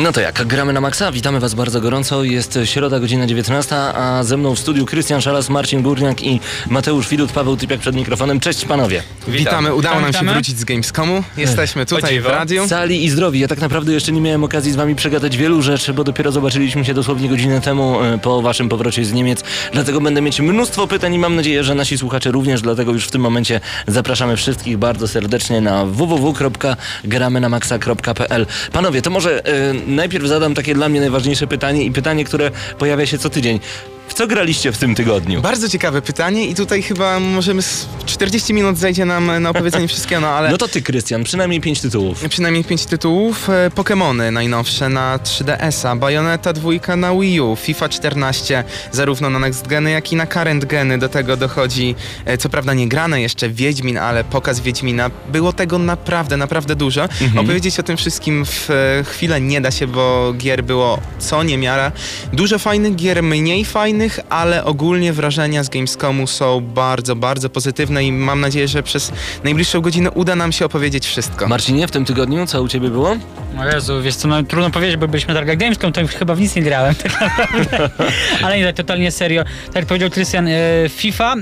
No to jak, gramy na maksa, witamy was bardzo gorąco, jest środa, godzina 19, a ze mną w studiu Krystian Szalas, Marcin Górniak i Mateusz Widut, Paweł Typiak przed mikrofonem. Cześć panowie. Witamy, udało nam się Witamy. wrócić z Gamescomu. Jesteśmy tutaj w radiu. Cali i zdrowi. Ja tak naprawdę jeszcze nie miałem okazji z wami przegadać wielu rzeczy, bo dopiero zobaczyliśmy się dosłownie godzinę temu e, po waszym powrocie z Niemiec. Dlatego będę mieć mnóstwo pytań i mam nadzieję, że nasi słuchacze również. Dlatego już w tym momencie zapraszamy wszystkich bardzo serdecznie na www.gramynamaxa.pl. Panowie, to może e, najpierw zadam takie dla mnie najważniejsze pytanie i pytanie, które pojawia się co tydzień. W co graliście w tym tygodniu? Bardzo ciekawe pytanie i tutaj chyba możemy... s- 40 minut zajdzie nam na opowiedzenie wszystkiego, no ale... No to ty, Krystian, przynajmniej pięć tytułów. Przynajmniej 5 tytułów. E, Pokémony najnowsze na 3DS-a, Bayonetta 2 na Wii U, FIFA 14 zarówno na Next Geny, jak i na Current Geny. Do tego dochodzi, e, co prawda nie grane jeszcze, Wiedźmin, ale pokaz Wiedźmina. Było tego naprawdę, naprawdę dużo. Opowiedzieć o tym wszystkim w e, chwilę nie da się, bo gier było co niemiara. Dużo fajnych gier, mniej fajnych, ale ogólnie wrażenia z Gamescomu są bardzo, bardzo pozytywne i mam nadzieję, że przez najbliższą godzinę uda nam się opowiedzieć wszystko. Marcinie, w tym tygodniu co u ciebie było? O Jezu, wiesz co, no, trudno powiedzieć, bo byliśmy na targach Gamescom, to już chyba w nic nie grałem tak naprawdę. Ale nie, tak totalnie serio. Tak jak powiedział Krystian, e, FIFA, e,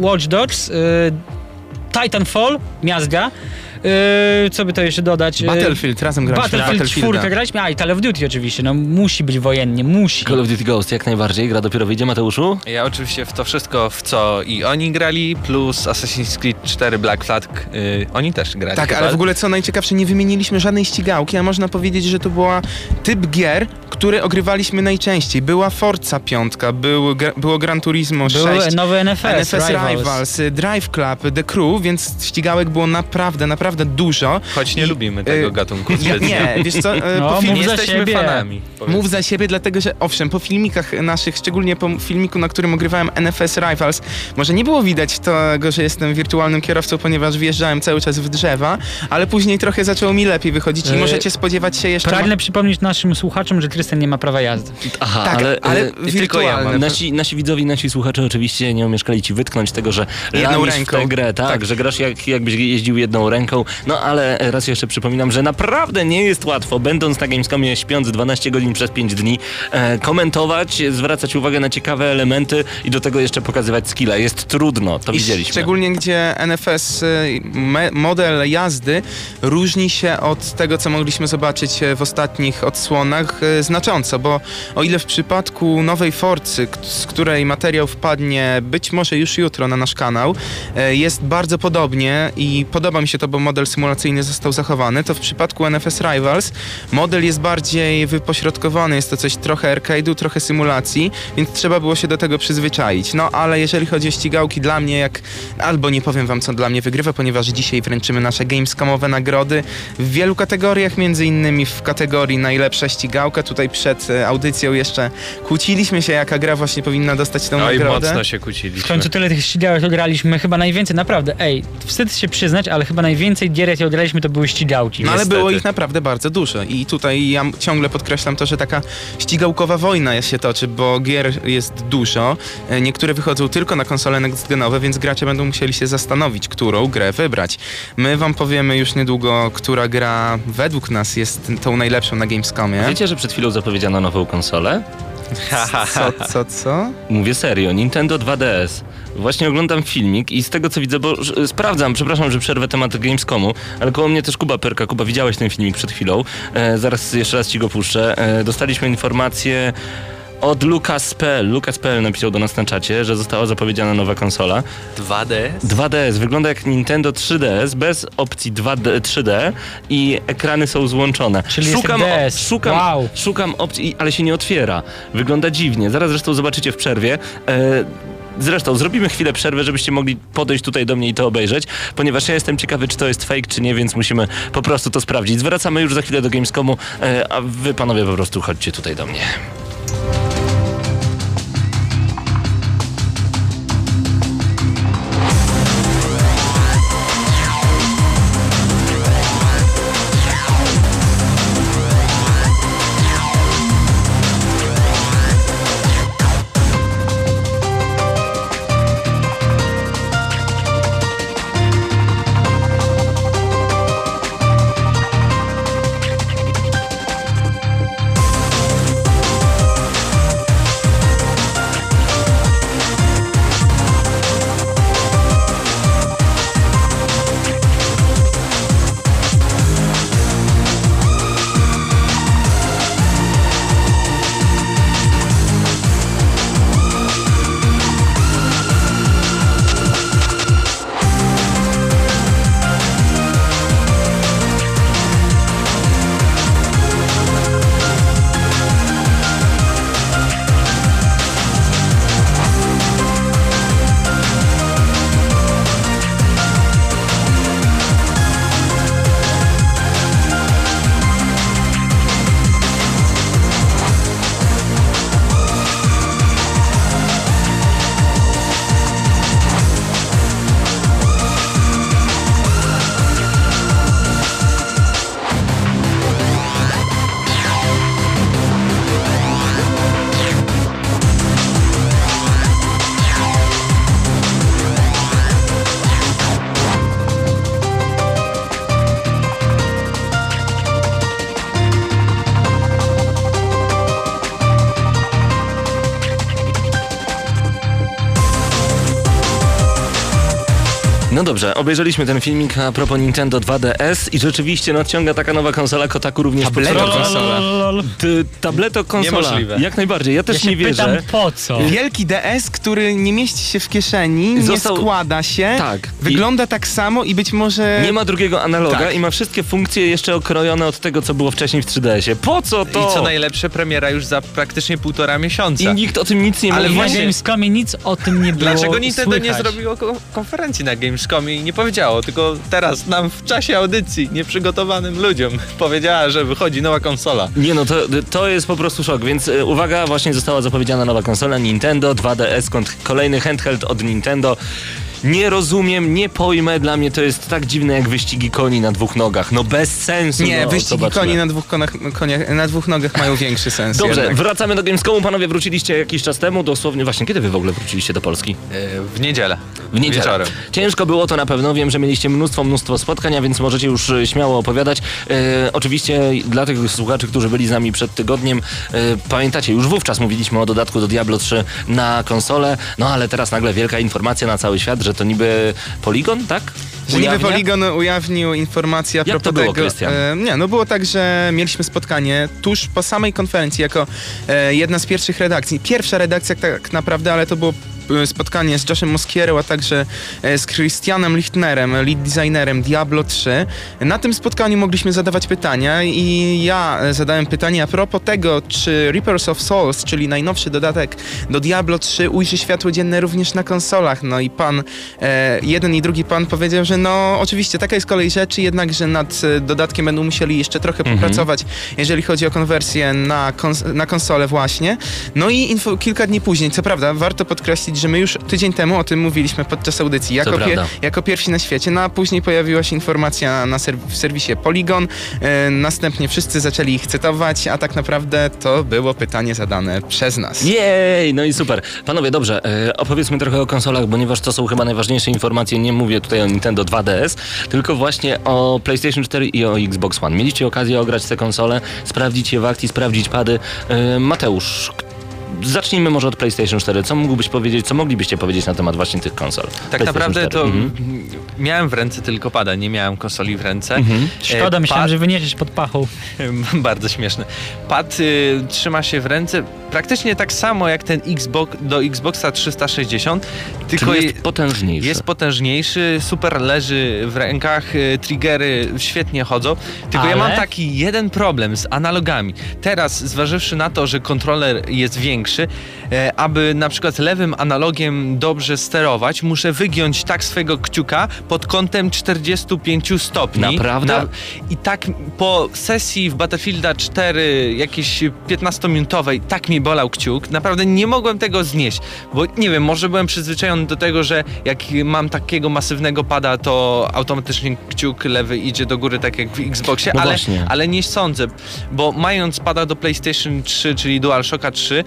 Watch Dogs, e, Titanfall, miazga. E, co by to jeszcze dodać? E, Battlefield, razem graliśmy Battlefield Battlefielda. 4 graliśmy, a i Call of Duty oczywiście, no musi być wojennie, musi. Call of Duty Ghost, jak najbardziej. Gra dopiero wyjdzie, Mateuszu? Ja oczywiście w to wszystko, w co i oni grali, plus Assassin's Creed 4 Black Flag, y, oni też grali. Tak, chyba. ale w ogóle co najciekawsze, nie wymieniliśmy żadnej ścigałki, a można powiedzieć, że to była typ gier, które ogrywaliśmy najczęściej. Była Forza 5, był, gra- było Gran Turismo 6, Były nowe NFS, NFS Rivals. Rivals, y, Drive Club, The Crew, więc ścigałek było naprawdę, naprawdę dużo. Choć nie I, lubimy tego y, gatunku. Ja, nie, wiesz co, y, No, po filmie jesteśmy siebie. fanami. powiedzmy. Mów za siebie, dlatego że owszem, po filmikach naszych, szczególnie po filmiku, na którym ogrywałem NFS Rivals, może nie było widać tego, że jestem wirtualnym kierowcą, ponieważ wjeżdżałem cały czas w drzewa, ale później trochę zaczęło mi lepiej wychodzić i możecie spodziewać się jeszcze... Pragnę przypomnieć naszym słuchaczom, że Krystian nie ma prawa jazdy. Aha, Tak, ale, ale, e, tylko ja. Nasi, nasi widzowie, nasi słuchacze oczywiście nie omieszkali ci wytknąć tego, że Jedną ręką. tę grę, tak, Tak. że grasz jak, jakbyś jeździł jedną ręką. No ale raz jeszcze przypominam, że naprawdę nie jest łatwo, będąc na Gamescomie, śpiąc 12 godzin przez 5 dni, e, komentować, zwracać uwagę na ciekawe elementy i do tego jeszcze pokazywać skilla. Jest trudno, to I widzieliśmy. Szczególnie gdzie NFS y, me, model jazdy różni się od tego, co mogliśmy zobaczyć e, w ostatnich odsłonach y, znacząco, bo o ile w przypadku nowej Forcy, z której materiał wpadnie być może już jutro na nasz kanał, e, jest bardzo podobnie i podoba mi się to, bo model symulacyjny został zachowany, to w przypadku NFS Rivals model jest bardziej wypośrodkowany, jest to coś trochę arcade'u, trochę symulacji, więc trzeba było się do tego przyzwyczaić. No ale jeżeli chodzi o ścigałki, dla mnie jak albo nie powiem wam, co dla mnie wygrywa, ponieważ dzisiaj wręczymy nasze Gamescomowe nagrody w wielu kategoriach, między innymi w kategorii najlepsza ścigałka. Tutaj przed e, audycją jeszcze kłóciliśmy się, jaka gra właśnie powinna dostać tą No i nagrodę. mocno się W kłóciliśmy. końcu tyle tych ścigałek ograliśmy, chyba najwięcej, naprawdę, ej, wstyd się przyznać, ale chyba najwięcej gier, jakie ograliśmy, to były ścigałki. No ale Niestety. było ich naprawdę bardzo dużo i tutaj ja ciągle podkreślam to, że taka ścigałkowa wojna się toczy, bo gier jest dużo. E, Niektóre wychodzą tylko na konsole next-genowe, więc gracze będą musieli się zastanowić, którą grę wybrać. My wam powiemy już niedługo, która gra według nas jest tą najlepszą na Gamescomie. Wiecie, że przed chwilą zapowiedziano nową konsolę? Co, co, co? Mówię serio, Nintendo 2DS. Właśnie oglądam filmik i z tego co widzę, bo sprawdzam, przepraszam, że przerwę temat Gamescomu, ale koło mnie też Kuba Perka. Kuba, widziałeś ten filmik przed chwilą. E, zaraz jeszcze raz ci go puszczę. E, dostaliśmy informację od Lucas.pl. Lucas.pl napisał do nas na czacie, że została zapowiedziana nowa konsola. 2D. 2DS wygląda jak Nintendo 3DS bez opcji 2D, 3D i ekrany są złączone. Czyli jest szukam, jak DS. szukam, Wow. szukam opcji, ale się nie otwiera. Wygląda dziwnie. Zaraz zresztą zobaczycie w przerwie. E, Zresztą zrobimy chwilę przerwy, żebyście mogli podejść tutaj do mnie i to obejrzeć, ponieważ ja jestem ciekawy, czy to jest fake, czy nie, więc musimy po prostu to sprawdzić. Zwracamy już za chwilę do Gamescomu, e, a wy panowie po prostu chodźcie tutaj do mnie. Thank you. No dobrze, obejrzeliśmy ten filmik a propos Nintendo 2DS i rzeczywiście nadciąga taka nowa konsola Kotaku również Tableto konsola. Ty, tableto konsola. Niemożliwe. Jak najbardziej, ja też Ja nie wierzę. pytam po co. Wielki DS, który nie mieści się w kieszeni, Został- nie składa się, Tak. Wygląda tak samo i być może... Nie ma drugiego analoga Tak. i ma wszystkie funkcje jeszcze okrojone od tego, co było wcześniej w 3DS-ie. Po co to? I co najlepsze, premiera już za praktycznie półtora miesiąca. I nikt o tym nic nie Ale mówi. Na właśnie- Gamescomie nic o tym nie było Dlaczego Nintendo nie słychać. zrobiło ko- konferencji na Gamescomie i nie powiedziało, tylko teraz nam w czasie audycji nieprzygotowanym ludziom powiedziała, że wychodzi nowa konsola. Nie no, to, to jest po prostu szok, więc e, uwaga, właśnie została zapowiedziana nowa konsola Nintendo 2DS, kont- kolejny handheld od Nintendo. Nie rozumiem, nie pojmę, dla mnie to jest tak dziwne jak wyścigi koni na dwóch nogach. No bez sensu. Nie, no, wyścigi zobaczmy. koni na dwóch, konach, koniach, na dwóch nogach mają większy sens Dobrze, jednak. wracamy do Gamescomu. Panowie wróciliście jakiś czas temu, dosłownie właśnie. Kiedy wy w ogóle wróciliście do Polski? E, w niedzielę. W niedzielę. Wieczorem. Ciężko było to na pewno. Wiem, że mieliście mnóstwo, mnóstwo spotkań, a więc możecie już e, śmiało opowiadać. E, oczywiście dla tych słuchaczy, którzy byli z nami przed tygodniem, e, pamiętacie, już wówczas mówiliśmy o dodatku do Diablo 3 na konsolę, no ale teraz nagle wielka informacja na cały świat, że to niby Polygon, tak? Że niby? Polygon ujawnił informację a Jak to propos było, tego. E, nie, no było tak, że mieliśmy spotkanie tuż po samej konferencji jako e, jedna z pierwszych redakcji. Pierwsza redakcja tak naprawdę, ale to było spotkanie z Joshem Moskierą, a także e, z Christianem Lichtnerem, lead designerem Diablo 3. Na tym spotkaniu mogliśmy zadawać pytania i ja e, zadałem pytanie a propos tego, czy Reapers of Souls, czyli najnowszy dodatek do Diablo 3 ujrzy światło dzienne również na konsolach. No i pan, e, jeden i drugi pan powiedział, że no oczywiście taka jest kolej rzeczy, jednakże nad e, dodatkiem będą musieli jeszcze trochę Mhm. popracować, jeżeli chodzi o konwersję na, kons- na konsolę właśnie. No i kilka dni później, co prawda, warto podkreślić, że my już tydzień temu o tym mówiliśmy podczas audycji, jako, jako pierwsi na świecie, no a później pojawiła się informacja na ser- w serwisie Polygon, e, następnie wszyscy zaczęli ich cytować, a tak naprawdę to było pytanie zadane przez nas. Jej, no i super. Panowie, dobrze, e, opowiedzmy trochę o konsolach, ponieważ to są chyba najważniejsze informacje. Nie mówię tutaj o Nintendo 2DS, tylko właśnie o PlayStation 4 i o Xbox One. Mieliście okazję ograć te konsole, sprawdzić je w akcji, sprawdzić pady. E, Mateusz, zacznijmy może od PlayStation 4. Co mógłbyś powiedzieć, co moglibyście powiedzieć na temat właśnie tych konsol? Tak naprawdę 4. to Mhm. miałem w ręce tylko pada, nie miałem konsoli w ręce. Mhm. Szkoda, E, myślałem, pad- że wyniesiesz pod pachą. Bardzo śmieszne. Pad y, trzyma się w ręce praktycznie tak samo jak ten Xbox do Xboxa 360, tylko Czyli je- jest potężniejszy. jest potężniejszy, super leży w rękach, y, triggery świetnie chodzą. Tylko ja Ale? mam taki jeden problem z analogami. Teraz, zważywszy na to, że kontroler jest większy, e, aby na przykład lewym analogiem dobrze sterować, muszę wygiąć tak swojego kciuka pod kątem 45 stopni. Naprawdę? I tak po sesji w Battlefielda 4, jakiejś 15-minutowej, tak mi bolał kciuk. Naprawdę nie mogłem tego znieść, bo nie wiem, może byłem przyzwyczajony do tego, że jak mam takiego masywnego pada, to automatycznie kciuk lewy idzie do góry, tak jak w Xboxie, No ale, ale nie sądzę, bo mając pada do PlayStation 3, czyli DualShocka 3, em,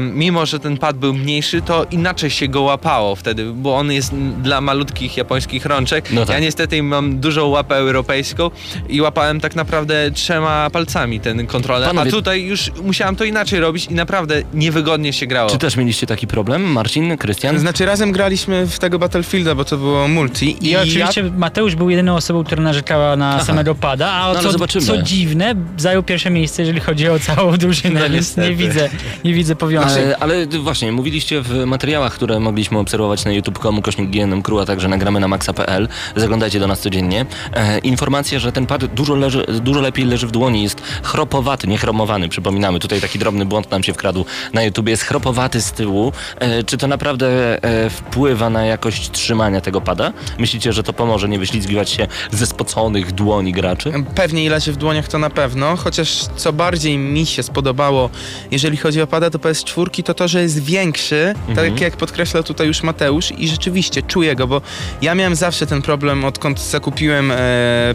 mimo że ten pad był mniejszy, to inaczej się go łapało wtedy, bo on jest dla malutkich japońskich rączek. No tak. Ja niestety mam dużą łapę europejską i łapałem tak naprawdę trzema palcami ten kontroler, Panowie- a tutaj już musiałem to inaczej robić i naprawdę niewygodnie się grało. Czy też mieliście taki problem? Marcin, Krystian? Znaczy razem graliśmy w tego Battlefielda, bo to było multi I, oczywiście Mateusz był jedyną osobą, która narzekała na samego pada, a No co, zobaczymy. co dziwne, zajął pierwsze miejsce, jeżeli chodzi o całą drużynę, No więc nie widzę, nie widzę Ale, ale właśnie, mówiliście w materiałach, które mogliśmy obserwować na youtube.com, kośnik GNM Crew, a także nagramy na maxa.pl. Zaglądajcie do nas codziennie. E, informacja, że ten pad dużo, leży, dużo lepiej leży w dłoni, jest chropowaty, nie chromowany, przypominamy. Tutaj taki drobny błąd nam się wkradł na YouTube. Jest chropowaty z tyłu. E, czy to naprawdę e, wpływa na jakość trzymania tego pada? Myślicie, że to pomoże nie wyślizgiwać się ze spoconych dłoni graczy? Pewnie leży w dłoniach to na pewno, chociaż co bardziej mi się spodobało, jeżeli chodzi o pada do PS4, to to, że jest większy, Mhm. tak jak podkreślał tutaj już Mateusz i rzeczywiście czuję go, bo ja miałem zawsze ten problem, odkąd zakupiłem e,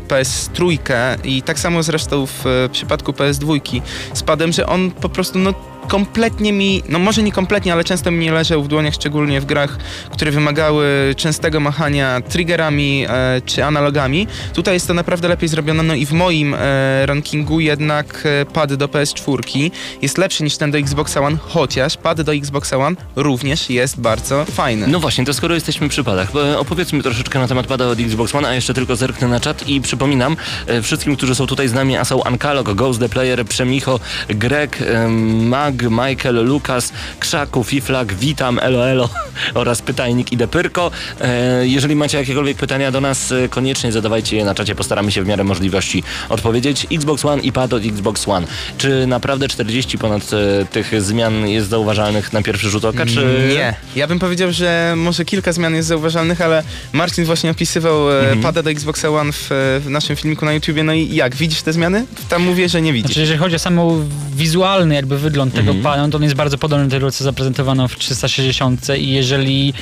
PS3 i tak samo zresztą w e, przypadku PS2 z padem, że on po prostu no kompletnie mi, no może nie kompletnie, ale często mi nie leżał w dłoniach, szczególnie w grach, które wymagały częstego machania triggerami e, czy analogami. Tutaj jest to naprawdę lepiej zrobione, no i w moim e, rankingu jednak e, pad do PS4 jest lepszy niż ten do Xbox One, chociaż pad do Xbox One również jest bardzo fajny. No właśnie, to skoro jesteśmy przy padach, e, opowiedzmy troszeczkę na temat pada od Xbox One, a jeszcze tylko zerknę na czat i przypominam e, wszystkim, którzy są tutaj z nami, a są Ankalog, Ghost the Player, Przemicho, Greg, e, Michael, Lukas, Krzaku, Fiflak, Witam, Elo Elo oraz Pytajnik i Depyrko. E, jeżeli macie jakiekolwiek pytania do nas, e, koniecznie zadawajcie je na czacie, postaramy się w miarę możliwości odpowiedzieć. Xbox One i pad od Xbox One. Czy naprawdę 40 ponad e, tych zmian jest zauważalnych na pierwszy rzut oka, czy... Nie. Ja bym powiedział, że może kilka zmian jest zauważalnych, ale Marcin właśnie opisywał e, pada do Xboxa One w, w naszym filmiku na YouTubie. No i jak? Widzisz te zmiany? Tam mówię, że nie widzisz. Znaczy, jeżeli chodzi o samą wizualny jakby wygląd tego Mhm. pada, no to on jest bardzo podobny do tego, co zaprezentowano w 360 i jeżeli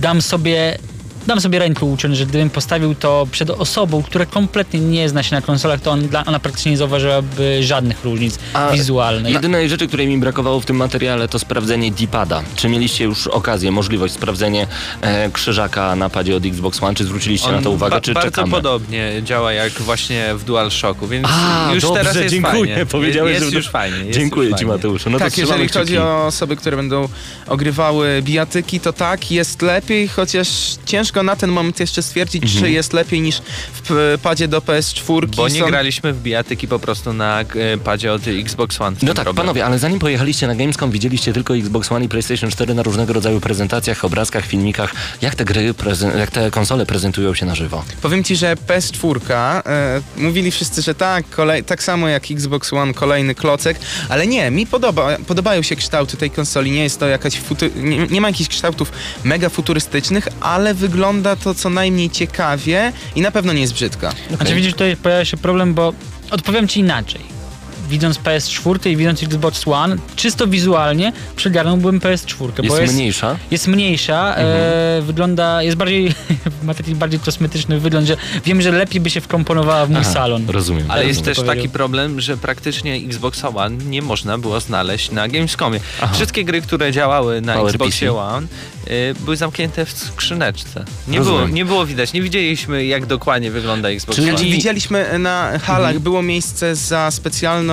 dam sobie dam sobie rękę uciąć, że gdybym postawił to przed osobą, która kompletnie nie zna się na konsolach, to on, ona praktycznie nie zauważyłaby żadnych różnic A wizualnych. Jedynej rzeczy, której mi brakowało w tym materiale, to sprawdzenie D-pada. Czy mieliście już okazję, możliwość sprawdzenia e, krzyżaka na padzie od Xbox One? Czy zwróciliście na to uwagę, ba- czy bardzo czekamy? podobnie działa jak właśnie w DualShocku, więc A, już dobrze, teraz jest dziękuję. fajnie. Powiedziałeś, jest że- już fajnie. Jest Dziękuję już Ci, fajnie. Mateuszu. No to tak, jeżeli chodzi kciuki. o osoby, które będą ogrywały bijatyki, to tak, jest lepiej, chociaż ciężko na ten moment jeszcze stwierdzić, Mhm. czy jest lepiej niż w padzie do PS4. Bo nie Są- graliśmy w bijatyki po prostu na e, padzie od Xbox One. No tak, problem. panowie, ale zanim pojechaliście na Gamescom, widzieliście tylko Xbox One i PlayStation 4 na różnego rodzaju prezentacjach, obrazkach, filmikach. Jak te gry, jak te konsole prezentują się na żywo? Powiem ci, że PS4, e, mówili wszyscy, że tak, kolej, tak samo jak Xbox One, kolejny klocek, ale nie, mi podoba, podobają się kształty tej konsoli, nie jest to jakaś, futu, nie, nie ma jakichś kształtów mega futurystycznych, ale wygląda to co najmniej ciekawie i na pewno nie jest brzydka. Znaczy widzisz, tutaj pojawia się problem, bo odpowiem ci inaczej. Widząc PS4 i widząc Xbox One, czysto wizualnie przygarnąłbym PS4, Jest, bo jest, mniejsza. jest mniejsza, e, wygląda, jest bardziej, ma taki bardziej kosmetyczny wygląd, że wiem, że lepiej by się wkomponowała w mój Aha, salon. Rozumiem. Ale jest też powiedział. taki problem, że praktycznie Xbox One nie można było znaleźć na Gamescomie. Aha. Wszystkie gry, które działały na Power Xboxie PC. One y, były zamknięte w skrzyneczce. Nie Rozumiem. było, nie było widać, nie widzieliśmy jak dokładnie wygląda Xbox Czyli- One. Znaczy, widzieliśmy na halach, było miejsce za specjalną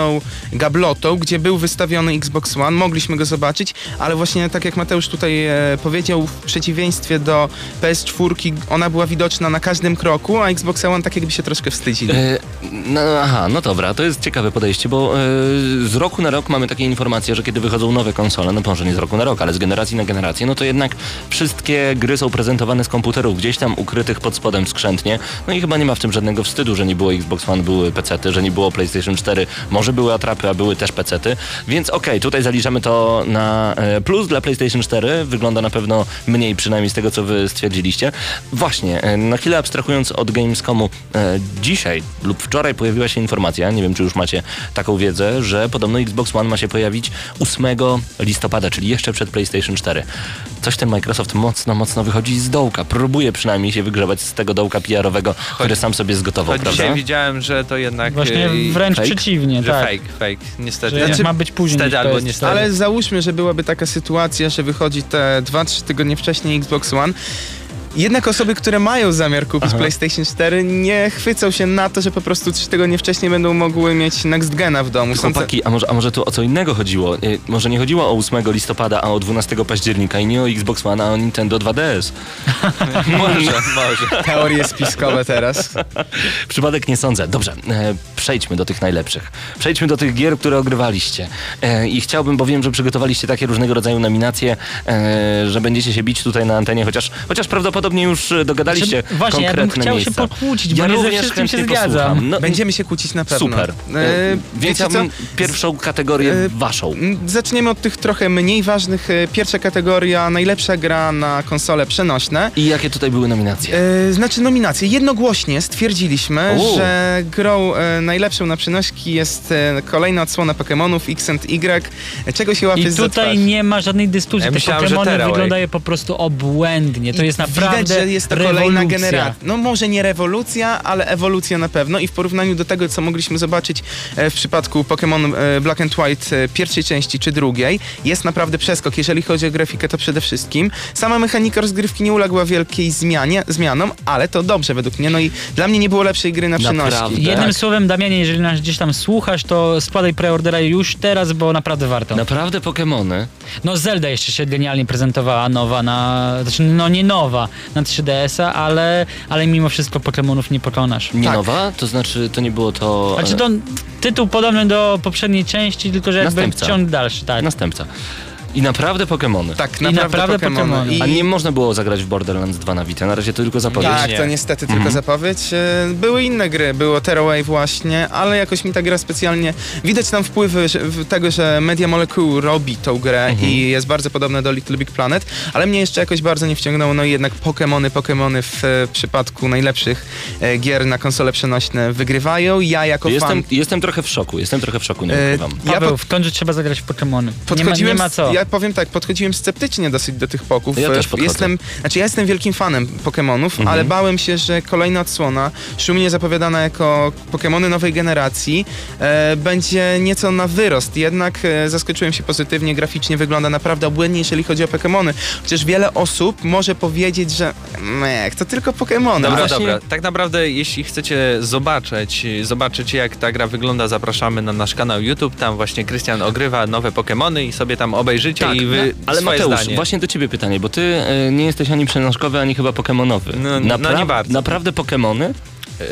gablotą, gdzie był wystawiony Xbox One, mogliśmy go zobaczyć, ale właśnie tak jak Mateusz tutaj e, powiedział, w przeciwieństwie do PS4 ona była widoczna na każdym kroku, a Xbox One tak jakby się troszkę wstydzili. E, no, aha, no dobra, to jest ciekawe podejście, bo e, z roku na rok mamy takie informacje, że kiedy wychodzą nowe konsole, no może nie z roku na rok, ale z generacji na generację, no to jednak wszystkie gry są prezentowane z komputerów, gdzieś tam ukrytych pod spodem skrzętnie. No i chyba nie ma w tym żadnego wstydu, że nie było Xbox One, były PC-ty, że nie było PlayStation 4, może były atrapy, a były też PC-ty, więc okej, tutaj zaliczamy to na e, plus dla PlayStation 4, wygląda na pewno mniej przynajmniej z tego, co wy stwierdziliście. Właśnie, e, na chwilę abstrahując od Gamescomu, e, dzisiaj lub wczoraj pojawiła się informacja, nie wiem czy już macie taką wiedzę, że podobno Xbox One ma się pojawić 8 listopada, czyli jeszcze przed PlayStation 4. Coś ten Microsoft mocno, mocno wychodzi z dołka, próbuje przynajmniej się wygrzebać z tego dołka PR-owego, który sam sobie zgotował, Choć prawda? dzisiaj widziałem, że to jednak... Właśnie e, wręcz fake? przeciwnie, że tak. Fake, fake, niestety. Że nie. ma być później Wtedy niż albo PS4. niestety. Ale załóżmy, że byłaby taka sytuacja, że wychodzi te 2-3 tygodnie wcześniej Xbox One. Jednak osoby, które mają zamiar kupić PlayStation 4 nie chwycą się na to, że po prostu 3 tygodnie wcześniej będą mogły mieć Next Gena w domu. Chłopaki, a może, a może tu o co innego chodziło? E, może nie chodziło o 8 listopada, a o 12 października i nie o Xbox One, a o Nintendo 2DS. Może, może. teorie spiskowe teraz. Przypadek nie sądzę. Dobrze, e, przejdźmy do tych najlepszych. Przejdźmy do tych gier, które ogrywaliście. E, I chciałbym, bo wiem, że przygotowaliście takie różnego rodzaju nominacje, e, że będziecie się bić tutaj na antenie, chociaż, chociaż prawdopodobnie już e, dogadaliście Znaczy, właśnie, ja bym konkretne chciał się miejsca. pokłócić, bo ja nie ze również wszystkim się chętnie zgadzam. No, Będziemy się kłócić na pewno. Super. E, E, Więc ja bym pierwszą kategorię E, waszą. Zaczniemy od tych trochę mniej ważnych. E, Pierwsza kategoria, najlepsza gra na konsole przenośne. I jakie tutaj były nominacje? E, znaczy nominacje. Jednogłośnie stwierdziliśmy, U. że grą e, najlepszą na przenośki jest e, kolejna odsłona Pokémonów X and Y. Czego się łapie I tutaj nie ma żadnej dyskusji. Ja Te myślałem, Pokemony Teraway. wyglądają po prostu obłędnie. To I jest naprawdę Widać, że jest to rewolucja. kolejna generacja. No może nie rewolucja, ale ewolucja na pewno i w porównaniu do tego, co mogliśmy zobaczyć e, w przypadku Pokémon e, Black and White e, pierwszej części czy drugiej, jest naprawdę przeskok. Jeżeli chodzi o grafikę, to przede wszystkim. Sama mechanika rozgrywki nie uległa wielkiej zmianie, zmianom, ale to dobrze według mnie. No i dla mnie nie było lepszej gry na Naprawdę. przenośki. Jednym Tak. słowem, Damianie, jeżeli nas gdzieś tam słuchasz, to składaj preordera już teraz, bo naprawdę warto. Naprawdę Pokemony? No Zelda jeszcze się genialnie prezentowała nowa na... Znaczy, no nie nowa na 3DS-a, ale, ale mimo wszystko Pokemonów nie pokonasz. Nie Tak. nowa? To znaczy, to nie było to... Znaczy to tytuł podobny do poprzedniej części, tylko że jakby Następca. ciąg dalszy, tak. Następca. I naprawdę Pokemony. Tak, I naprawdę, naprawdę Pokémony. Pokémony. I... A nie można było zagrać w Borderlands 2 na Vita, na razie to tylko zapowiedź. Tak, Nie. to niestety tylko Mhm. zapowiedź. E, Były inne gry, było Tearaway właśnie, ale jakoś mi ta gra specjalnie... Widać tam wpływy że- w- tego, że Media Molecule robi tą grę Mhm. i jest bardzo podobna do Little Big Planet, ale mnie jeszcze jakoś bardzo nie wciągnęło, no i jednak Pokémony, Pokémony w e, przypadku najlepszych e, gier na konsole przenośne wygrywają. Ja jako Jestem, fan... jestem trochę w szoku, jestem trochę w szoku, nie E, ukrywam. ja Paweł, po- w końcu trzeba zagrać w Pokemony. Nie ma, Podchodziłem, nie ma co. Ja powiem tak, podchodziłem sceptycznie dosyć do tych poków. Ja też podchodzę. jestem, znaczy ja jestem wielkim fanem Pokémonów, Mhm. ale bałem się, że kolejna odsłona, szumnie zapowiadana jako Pokémony nowej generacji, e, będzie nieco na wyrost. Jednak e, zaskoczyłem się pozytywnie, graficznie wygląda naprawdę obłędnie, jeżeli chodzi o Pokémony. Chociaż wiele osób może powiedzieć, że mech, to tylko Pokémony. Dobra, właśnie- dobra. Tak naprawdę, jeśli chcecie zobaczyć, zobaczyć jak ta gra wygląda, zapraszamy na nasz kanał YouTube. Tam właśnie Krystian ogrywa nowe Pokemony i sobie tam obejrzycie Tak, i wy Ale swoje Mateusz, zdanie. właśnie do ciebie pytanie, bo ty e, nie jesteś ani przenożkowy, ani chyba pokemonowy. No- no nie bardzo. Naprawdę Pokemony? E,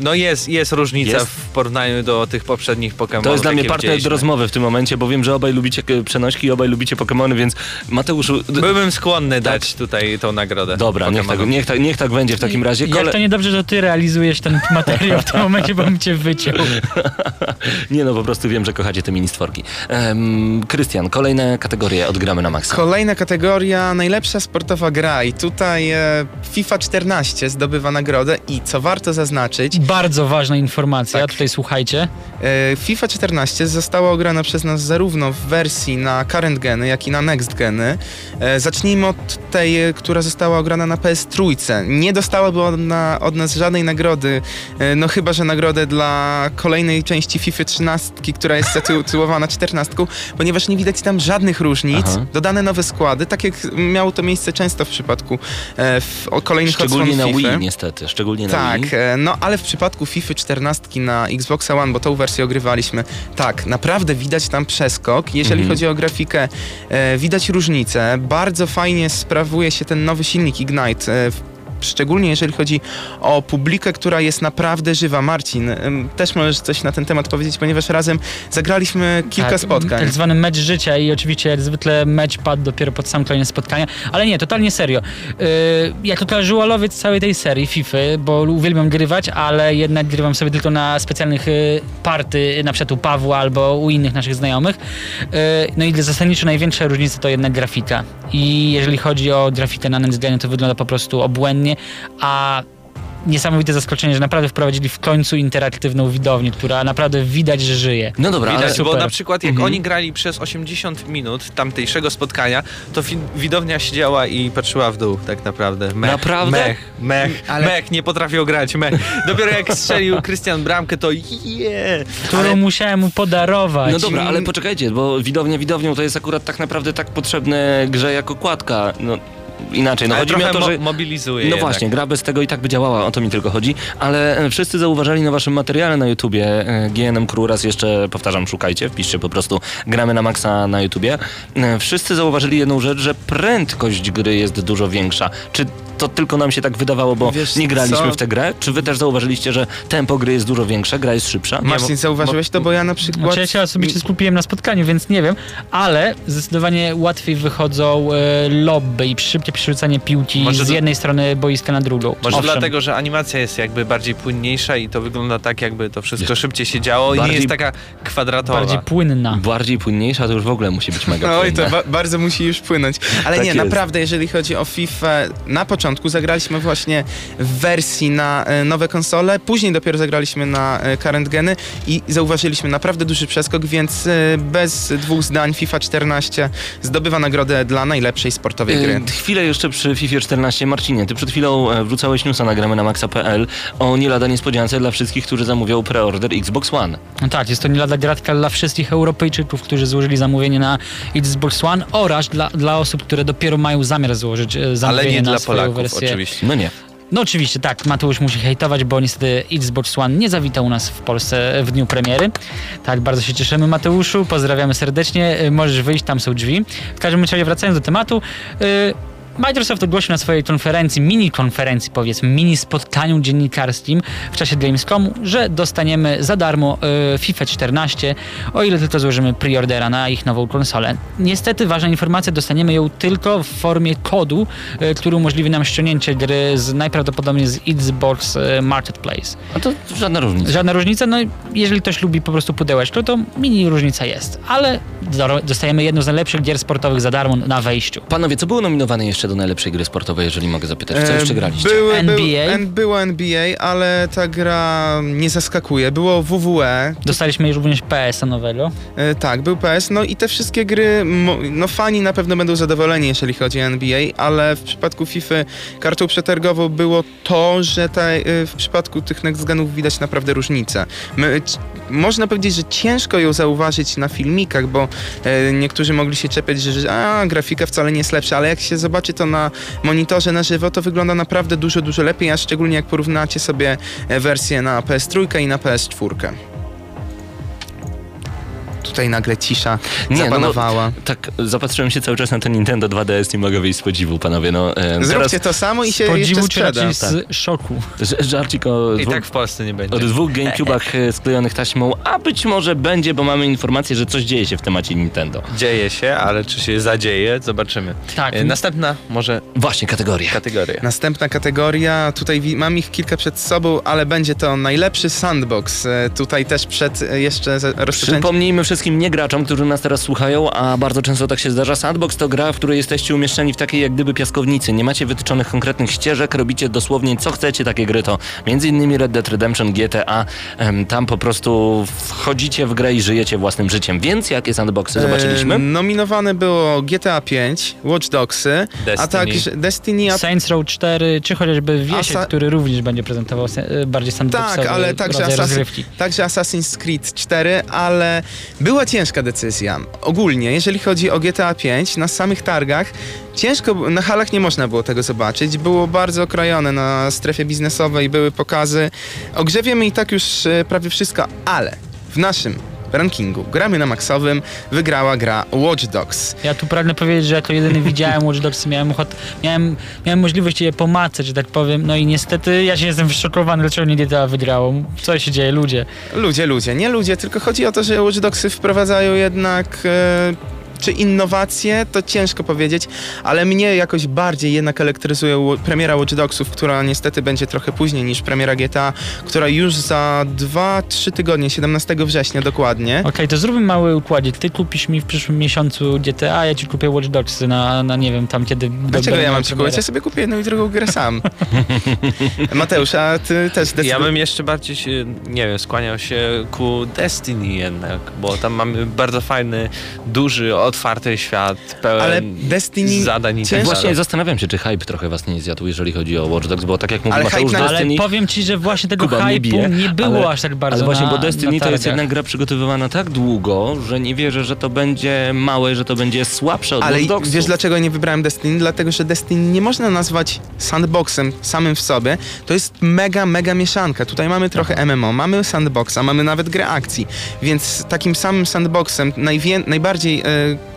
No jest, jest różnica Jest? w porównaniu do tych poprzednich Pokemonów. To jest dla mnie partner do rozmowy w tym momencie, bo wiem, że obaj lubicie przenośki, obaj lubicie Pokemony, więc Mateuszu... Byłbym skłonny dać tutaj tą nagrodę. Dobra, niech tak, niech, tak, niech tak będzie w takim razie. Jak Kole... to niedobrze, że ty realizujesz ten materiał w tym momencie, bo bym cię wyciął. Nie no, po prostu wiem, że kochacie te ministworki. Em, Krystian, kolejne kategorie odgramy na maksa. Kolejna kategoria, najlepsza sportowa gra i tutaj e, FIFA 14 zdobywa nagrodę i co warto zaznaczyć, Bardzo ważna informacja, Tak. tutaj słuchajcie. E, FIFA 14 została ograna przez nas zarówno w wersji na current geny, jak i na next geny. E, Zacznijmy od tej, która została ograna na PS3. Nie dostałaby ona od nas żadnej nagrody, e, no chyba, że nagrodę dla kolejnej części FIFA 13, która jest zatytułowana 14, ponieważ nie widać tam żadnych różnic. Aha. Dodane nowe składy, tak jak miało to miejsce często w przypadku w, kolejnych Szczególnie na FIFA. Wii niestety, szczególnie na Tak, Wii. E, No ale w przypadku FIFA 14 na Xboxa One, bo tą wersję ogrywaliśmy, tak, naprawdę widać tam przeskok. Jeżeli Mhm. chodzi o grafikę, e, widać różnicę. Bardzo fajnie sprawuje się ten nowy silnik Ignite. Szczególnie jeżeli chodzi o publikę, która jest naprawdę żywa. Marcin, też możesz coś na ten temat powiedzieć, ponieważ razem zagraliśmy kilka tak, spotkań. Tak zwany mecz życia i oczywiście jak zwykle mecz padł dopiero pod sam koniec spotkania, ale nie, totalnie serio. Yy, ja to żułalowiec całej tej serii FIFA, bo uwielbiam grywać, ale jednak grywam sobie tylko na specjalnych yy, party, na przykład u Pawła albo u innych naszych znajomych. Yy, no i zasadniczo największa różnica to jednak grafika. I jeżeli chodzi o grafikę na Genie, to wygląda po prostu obłędnie, a niesamowite zaskoczenie, że naprawdę wprowadzili w końcu interaktywną widownię, która naprawdę widać, że żyje. No dobra, ale Widać, bo super. na przykład jak Mhm. oni grali przez 80 minut tamtejszego spotkania, to widownia siedziała i patrzyła w dół tak naprawdę. Mech, Naprawdę? Mech, mech, Ale- mech, nie potrafią grać, mech. Dopiero jak strzelił Krystian bramkę, to je. którą musiałem mu podarować. No dobra, ale poczekajcie, bo widownia widownią to jest akurat tak naprawdę tak potrzebne grze jako kładka. No inaczej, no Ale chodzi mi o to, mo- że... mobilizuje No jednak. właśnie, gra bez tego i tak by działała, o to mi tylko chodzi, ale e, wszyscy zauważali na waszym materiale na YouTubie, e, GNM Crew raz jeszcze, powtarzam, szukajcie, wpiszcie po prostu gramy na maksa na YouTubie, e, wszyscy zauważyli jedną rzecz, że prędkość gry jest dużo większa. Czy to tylko nam się tak wydawało, bo Wiesz nie graliśmy co? w tę grę? Czy wy też zauważyliście, że tempo gry jest dużo większe, gra jest szybsza? Marcin, bo- zauważyłeś to, bo ja na przykład... Znaczy ja się osobiście skupiłem na spotkaniu, więc nie wiem, ale zdecydowanie łatwiej wychodzą e, lobby i szybkie przerzucanie piłki Może z do- jednej strony boiska na drugą. Może Owszem. dlatego, że animacja jest jakby bardziej płynniejsza i to wygląda tak, jakby to wszystko szybciej się działo i Bardziej- nie jest taka kwadratowa. bardziej płynna. Bardziej płynniejsza to już w ogóle musi być mega Oj, to ba- bardzo musi już płynąć. Ale Tak nie, jest. naprawdę, jeżeli chodzi o FIFA, na początku zagraliśmy właśnie w wersji na e, nowe konsole, później dopiero zagraliśmy na e, current geny i zauważyliśmy naprawdę duży przeskok, więc e, bez dwóch zdań FIFA 14 zdobywa nagrodę dla najlepszej sportowej gry. Chwilę jeszcze przy FIFA 14. Marcinie, ty przed chwilą e, wrzucałeś newsa na gramy na maxa.pl o nie lada niespodziance dla wszystkich, którzy zamówią preorder Xbox One. No tak, jest to nie lada gratka dla wszystkich Europejczyków, którzy złożyli zamówienie na Xbox One oraz dla, dla osób, które dopiero mają zamiar złożyć e, zamówienie Ale nie na dla swoją Polaków wersję. oczywiście. No nie. No oczywiście, tak, Mateusz musi hejtować, bo niestety Xbox One nie zawitał u nas w Polsce w dniu premiery. Tak, bardzo się cieszymy Mateuszu, pozdrawiamy serdecznie, możesz wyjść, tam są drzwi. W każdym razie wracając do tematu, y, Microsoft ogłosił na swojej konferencji, mini konferencji powiedzmy, mini spotkaniu dziennikarskim w czasie Gamescomu, że dostaniemy za darmo y, FIFA 14, o ile tylko złożymy preordera na ich nową konsolę. Niestety ważna informacja, dostaniemy ją tylko w formie kodu, y, który umożliwi nam ściągnięcie gry z najprawdopodobniej z Xbox y, Marketplace. A to żadna różnica. Żadna różnica, no jeżeli ktoś lubi po prostu pudełeczko, to mini różnica jest, ale do- dostajemy jedną z najlepszych gier sportowych za darmo na wejściu. Panowie, co było nominowane jeszcze do najlepszej gry sportowej, jeżeli mogę zapytać? Co E, jeszcze graliście? Były, NBA? Był, en- było NBA, ale ta gra nie zaskakuje. Było WWE, Dostaliśmy już również PS-a nowego. E, tak, był PS, no i te wszystkie gry, no fani na pewno będą zadowoleni, jeżeli chodzi o NBA, ale w przypadku FIFA kartą przetargową było to, że ta, e, w przypadku tych next widać naprawdę różnicę. My, c- można powiedzieć, że ciężko ją zauważyć na filmikach, bo e, niektórzy mogli się czepiać, że, że a, grafika wcale nie jest lepsza, ale jak się zobaczy to na monitorze na żywo, to wygląda naprawdę dużo, dużo lepiej, a szczególnie jak porównacie sobie e, wersję na PS3 i na PS4. Tutaj nagle cisza Nie, no, no, zapanowała. Tak, zapatrzyłem się cały czas na ten Nintendo 2DS, nie mogę wyjść z podziwu, panowie. No, e, Zróbcie to samo i się Z jeszcze podziwu czy sprzeda. z szoku. Ż- Żarcik o I dwóch, tak w Polsce nie będzie. o dwóch GameCube'ach e, sklejonych taśmą, a być może będzie, bo mamy informację, że coś dzieje się w temacie Nintendo. Dzieje się, ale czy się zadzieje, zobaczymy. Tak. E, Następna może Właśnie, kategoria. kategoria. Następna kategoria, tutaj mam ich kilka przed sobą, ale będzie to najlepszy sandbox. E, Tutaj też przed e, jeszcze rozpoczęciem. Przypomnijmy wszystkim niegraczom, którzy nas teraz słuchają, a bardzo często tak się zdarza. Sandbox to gra, w której jesteście umieszczeni w takiej jak gdyby piaskownicy. Nie macie wytyczonych konkretnych ścieżek, robicie dosłownie co chcecie. Takie gry to m.in. Red Dead Redemption, GTA. Tam po prostu wchodzicie w grę i żyjecie własnym życiem. Więc jakie sandboxy zobaczyliśmy? E, nominowane było GTA 5, Watch Dogsy, a Destiny. także Destiny, a Saints Row 4, czy chociażby Wiesiek, Asa- który również będzie prezentował bardziej sandboxowe Tak, ale także Assassin- rozgrywki. Także Assassin's Creed 4, ale Była ciężka decyzja. Ogólnie, jeżeli chodzi o GTA 5, na samych targach ciężko, na halach nie można było tego zobaczyć. Było bardzo okrojone na strefie biznesowej, były pokazy. O grze wiemy i tak już e, prawie wszystko, ale w naszym rankingu gramy na maksowym, wygrała gra Watch Dogs. Ja tu pragnę powiedzieć, że jako jedyny widziałem Watch Dogs, miałem, ochot, miałem, miałem możliwość je pomacać, że tak powiem, no i niestety ja się jestem wyszokowany, dlaczego nie GTA wygrało. Co się dzieje, ludzie? Ludzie, ludzie, nie ludzie, tylko chodzi o to, że Watch Dogsy wprowadzają jednak... E, czy innowacje, to ciężko powiedzieć, ale mnie jakoś bardziej jednak elektryzuje premiera Watch Dogsów, która niestety będzie trochę później niż premiera GTA, która już za 2-3 tygodnie, 17 września dokładnie. Okej, to zróbmy mały układzik. Ty kupisz mi w przyszłym miesiącu GTA, ja ci kupię Watch Dogs na, na nie wiem, tam kiedy... Dlaczego ja mam ci kupować? Ja sobie kupię jedną i drugą grę sam. Mateusz, a ty też Ja decydujesz. bym jeszcze bardziej się, nie wiem, skłaniał się ku Destiny jednak, bo tam mamy bardzo fajny, duży, otwarty świat, pełen Ale Destiny zadań i tak Właśnie zastanawiam się, czy hype trochę was nie zjadł, jeżeli chodzi o Watch Dogs, bo tak jak mówił Ale Mateusz, na- Ale Destiny... powiem ci, że właśnie tego Kuba hype'u bije, nie było ale- aż tak bardzo Ale właśnie, na, bo Destiny to jest jednak gra przygotowywana tak długo, że nie wierzę, że to będzie małe, że to będzie słabsze od Ale Watch Dogsów. wiesz dlaczego nie wybrałem Destiny? Dlatego, że Destiny nie można nazwać sandboxem samym w sobie. To jest mega, mega mieszanka. Tutaj mamy trochę MMO, mamy sandboxa, mamy nawet grę akcji. Więc takim samym sandboxem najwię- najbardziej e,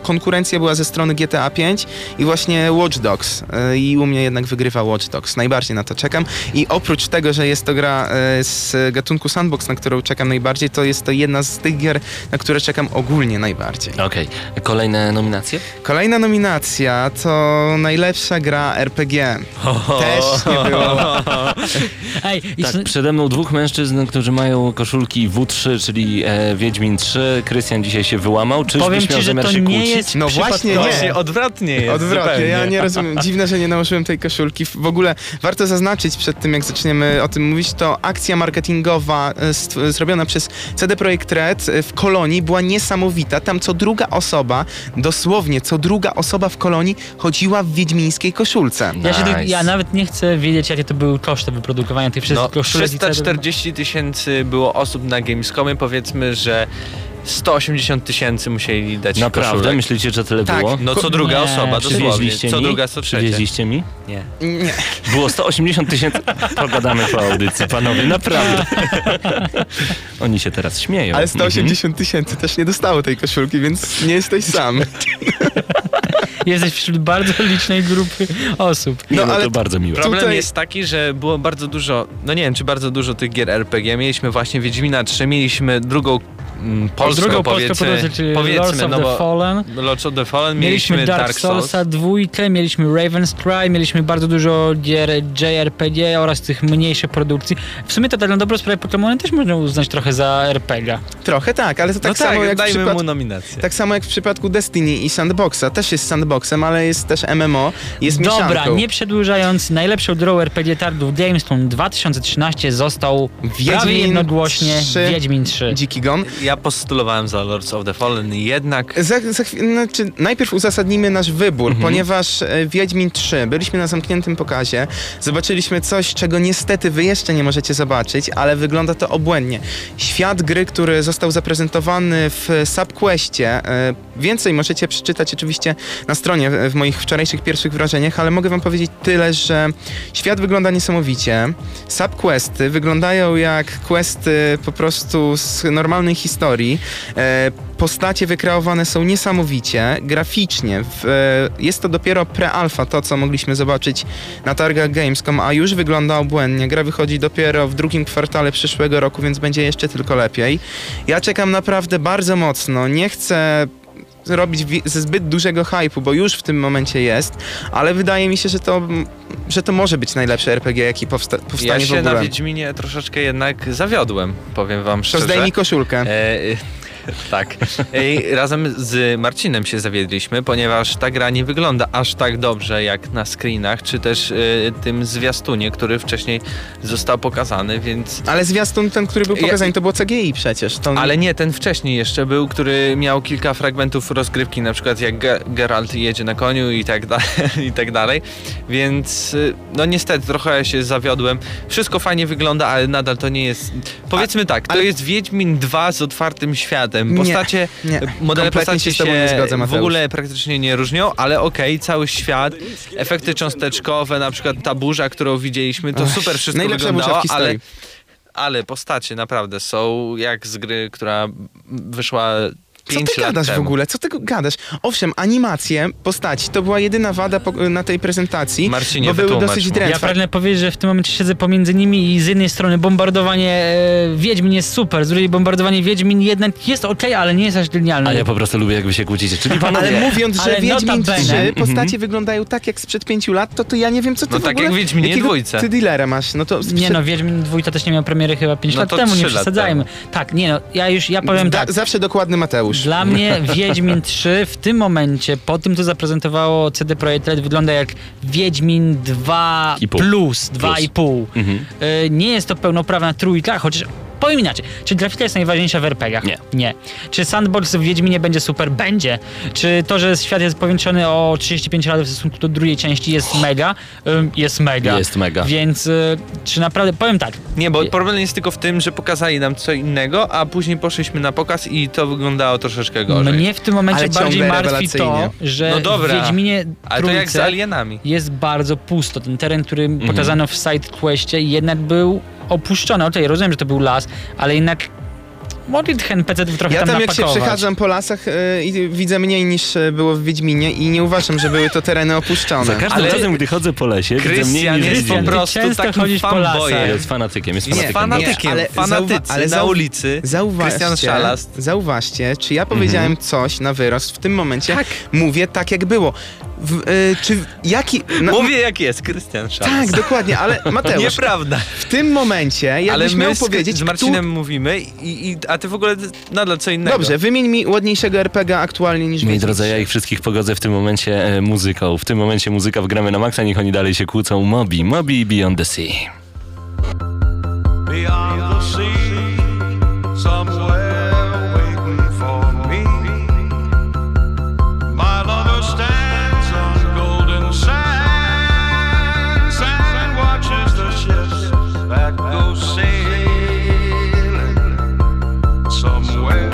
konkurencja była ze strony GTA 5 i właśnie Watch Dogs. E, I u mnie jednak wygrywa Watch Dogs. Najbardziej na to czekam. I oprócz tego, że jest to gra e, z gatunku sandbox, na którą czekam najbardziej, to jest to jedna z tych gier, na które czekam ogólnie najbardziej. Okej, kolejne nominacje? Kolejna nominacja to najlepsza gra RPG. Też nie było. Ej, Tak, przede mną dwóch mężczyzn, którzy mają koszulki W3, czyli e, Wiedźmin 3. Krystian dzisiaj się wyłamał. Czyżbyś powiem miał ci, że zamiar to się nie kłócić? jest No właśnie nie. Właśnie odwrotnie jest Odwrotnie, zupełnie. ja nie rozumiem. Dziwne, że nie nałożyłem tej koszulki. W ogóle warto zaznaczyć przed tym, jak zaczniemy o tym mówić, to akcja marketingowa e, zrobiona przez CD Projekt Red e, w Kolonii była niesamowita. Tam co druga osoba, dosłownie co druga osoba w Kolonii chodziła w wiedźmińskiej koszulce. Ja, się, Nice. ja nawet nie chcę wiedzieć, jakie to były koszty wyprodukowania tych wszystkich No, koszulek i całego- 340 tysięcy było osób na Gamescomie, powiedzmy, że 180 tysięcy musieli dać Naprawdę? koszulek. Myślicie, że tyle Tak. było? No co druga Nie, osoba, dosłownie. Co mi? druga, co trzecia. Przywieźliście mi? Nie. Nie. Było 180 tysięcy. Pogadamy po audycji, panowie, naprawdę. Oni się teraz śmieją. Ale 180 tysięcy też nie dostało tej koszulki, więc nie jesteś sam. Jesteś wśród bardzo licznej grupy osób. No, No, ale to bardzo miłe. Problem Tutaj- jest taki, że było bardzo dużo, no nie wiem, czy bardzo dużo tych gier RPG. Mieliśmy właśnie Wiedźmina 3, mieliśmy drugą polską, Drugą polską powiedzmy, produkcję, czyli powiedzmy, Lords of no the bo Fallen. Lords of the Fallen, Mieliśmy Dark, Soulsa dwójkę, mieliśmy Raven's Cry, mieliśmy bardzo dużo gier JRPG oraz tych mniejszych produkcji. W sumie to tak na dobrą sprawę Pokémony też można uznać trochę za RPG. Trochę tak, ale to tak no samo tak, jak w dajmy przypadku... mu nominację. Tak samo jak w przypadku Destiny i Sandboxa. Też jest sandboxem, ale jest też MMO. Jest Dobra, mieszanką. nie przedłużając, najlepszą draw RPG targów Gamescom 2013 został prawie jednogłośnie 3. Wiedźmin 3. Dziki Gon. Ja postulowałem za Lords of the Fallen, jednak Za, za znaczy, najpierw uzasadnimy nasz wybór, Mhm. ponieważ e, Wiedźmin 3, byliśmy na zamkniętym pokazie, zobaczyliśmy coś, czego niestety wy jeszcze nie możecie zobaczyć, ale wygląda to obłędnie. Świat gry, który został zaprezentowany w Subquestie, e, więcej możecie przeczytać oczywiście na stronie e, w moich wczorajszych pierwszych wrażeniach, ale mogę wam powiedzieć tyle, że świat wygląda niesamowicie. Subquesty wyglądają jak questy po prostu z normalnej historii. E, postacie wykreowane są niesamowicie, graficznie. E, jest to dopiero pre-alpha, to co mogliśmy zobaczyć na targach Gamescom, a już wygląda obłędnie. Gra wychodzi dopiero w drugim kwartale przyszłego roku, więc będzie jeszcze tylko lepiej. Ja czekam naprawdę bardzo mocno. Nie chcę robić ze zbyt dużego hypu, bo już w tym momencie jest, ale wydaje mi się, że to, że to może być najlepszy RPG, jaki powsta- powstanie ja w się ogóle. na Wiedźminie troszeczkę jednak zawiodłem, powiem wam To szczerze. zdejmij koszulkę. E, tak. I razem z Marcinem się zawiedliśmy, ponieważ ta gra nie wygląda aż tak dobrze jak na screenach, czy też e, tym zwiastunie, który wcześniej został pokazany, więc... Ale zwiastun ten, który był Ja- pokazany, to było CGI przecież. To... Ale nie, ten wcześniej jeszcze był, który miał kilka fragmentów rozgrywki, na przykład jak Ge- Geralt jedzie na koniu i tak, da- i tak dalej, więc y, no niestety trochę się zawiodłem. Wszystko fajnie wygląda, ale nadal to nie jest... Powiedzmy tak, to ale- jest Wiedźmin 2 z otwartym światem. Tematem. Nie, Postacie, nie. modele Kompletnie postaci się nie zgodzę, w ogóle praktycznie nie różnią, ale okej, cały świat, efekty cząsteczkowe, na przykład ta burza, którą widzieliśmy, to Ach, super wszystko wyglądało, ale, ale postacie naprawdę są jak z gry, która wyszła 5 ty lat gadasz temu. w ogóle? Co ty gadasz? Owszem, animacje postaci to była jedyna wada po, na tej prezentacji, Marcinie, bo były dosyć drętwe. Ja pragnę powiedzieć, że w tym momencie siedzę pomiędzy nimi i z jednej strony bombardowanie e, Wiedźmin jest super, z drugiej bombardowanie Wiedźmin jednak jest okej, ale nie jest aż genialne. A ja po prostu lubię, jak wy się kłócicie. Czyli panowie... Ale mówiąc, że Ale Wiedźmin notabene- 3 postacie wyglądają tak jak sprzed pięciu lat, to, to ja nie wiem, co ty No w tak ogóle... jak Wiedźminie dwójce. Ty dealera masz, no to... Nie no, Wiedźmin dwójka też nie miał premiery chyba 5 No lat to temu, nie przesadzajmy. Tak, nie no, ja już, ja powiem Da, tak. Zawsze dokładny Mateusz. Dla mnie Wiedźmin 3 w tym momencie, po tym co zaprezentowało CD Projekt Red, wygląda jak Wiedźmin 2 I pół. plus, 2,5. Mhm. Y, Nie jest to pełnoprawna trójka, chociaż powiem inaczej. Czy grafika jest najważniejsza w RPGach? Nie. Nie. Czy sandbox w Wiedźminie będzie super? Będzie. Czy to, że świat jest powiększony o 35 lat w stosunku do drugiej części jest mega? Jest mega. Jest mega. Więc y, czy naprawdę, powiem tak, Nie, bo problem jest tylko w tym, że pokazali nam co innego, a później poszliśmy na pokaz i to wyglądało troszeczkę gorzej. mnie w tym momencie Ale bardziej martwi to, że No dobra, w Wiedźminie Ale to jak z alienami. jest bardzo pusto. Ten teren, który Mhm. pokazano w side questie jednak był opuszczony. Okej, rozumiem, że to był las, ale jednak mogli tych NPC-ów trochę Ja tam tam jak się przechadzam po lasach y, i widzę mniej niż y, było w Wiedźminie i nie uważam, że były to tereny Za opuszczone. każdym Ale- razem, gdy chodzę po lesie, widzę mniej niż jest po prostu Często takim chodzisz po lasach. Jest fanatykiem, jest Jest fanatykiem. fanatykiem, ale fanatycy ale na ulicy. Zauważcie, Szalast. zauważcie, czy ja powiedziałem coś na wyrost w tym momencie? Mówię tak, jak było. W, y, czy jaki... no- Mówię jak jest, Krystian Szalast. Tak, dokładnie, ale Mateusz, Nieprawda. w tym momencie, Ale jakbyś miał z, powiedzieć... z Marcinem mówimy, i, i, a ty w ogóle nadal co innego. Dobrze, wymień mi ładniejszego RPG aktualnie niż Moi drodzy, ja 3. ich wszystkich pogodzę w tym momencie e, muzyką. W tym momencie muzyka wgramy na maksa, niech oni dalej się kłócą. Mobi, Mobi Beyond the Sea. beyond the sea, somewhere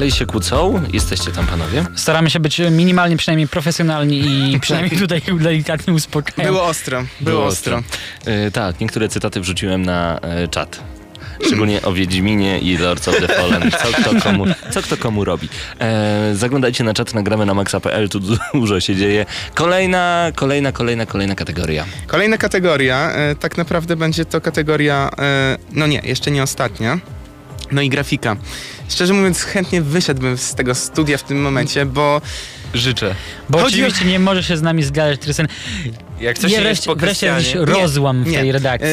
dalej się kłócą. Jesteście tam panowie? Staramy się być minimalnie przynajmniej profesjonalni i przynajmniej tutaj delikatnie uspokajać. Było ostro, było, ostro. E, tak, niektóre cytaty wrzuciłem na e, czat. Szczególnie o Wiedźminie i Lords of the Fallen. Co kto komu, co kto komu robi. E, zaglądajcie na czat, nagramy na maxa.pl, tu dużo się dzieje. Kolejna, kolejna, kolejna, kolejna kategoria. Kolejna kategoria, e, tak naprawdę będzie to kategoria, e, no nie, jeszcze nie ostatnia. No i grafika. Szczerze mówiąc, chętnie wyszedłbym z tego studia w tym momencie, bo Życzę. Bo Chodzi oczywiście nie może się z nami zgadzać Trysen. Jak coś Nie, nie jest wreszcie, po wreszcie jakiś rozłam w Nie, tej redakcji.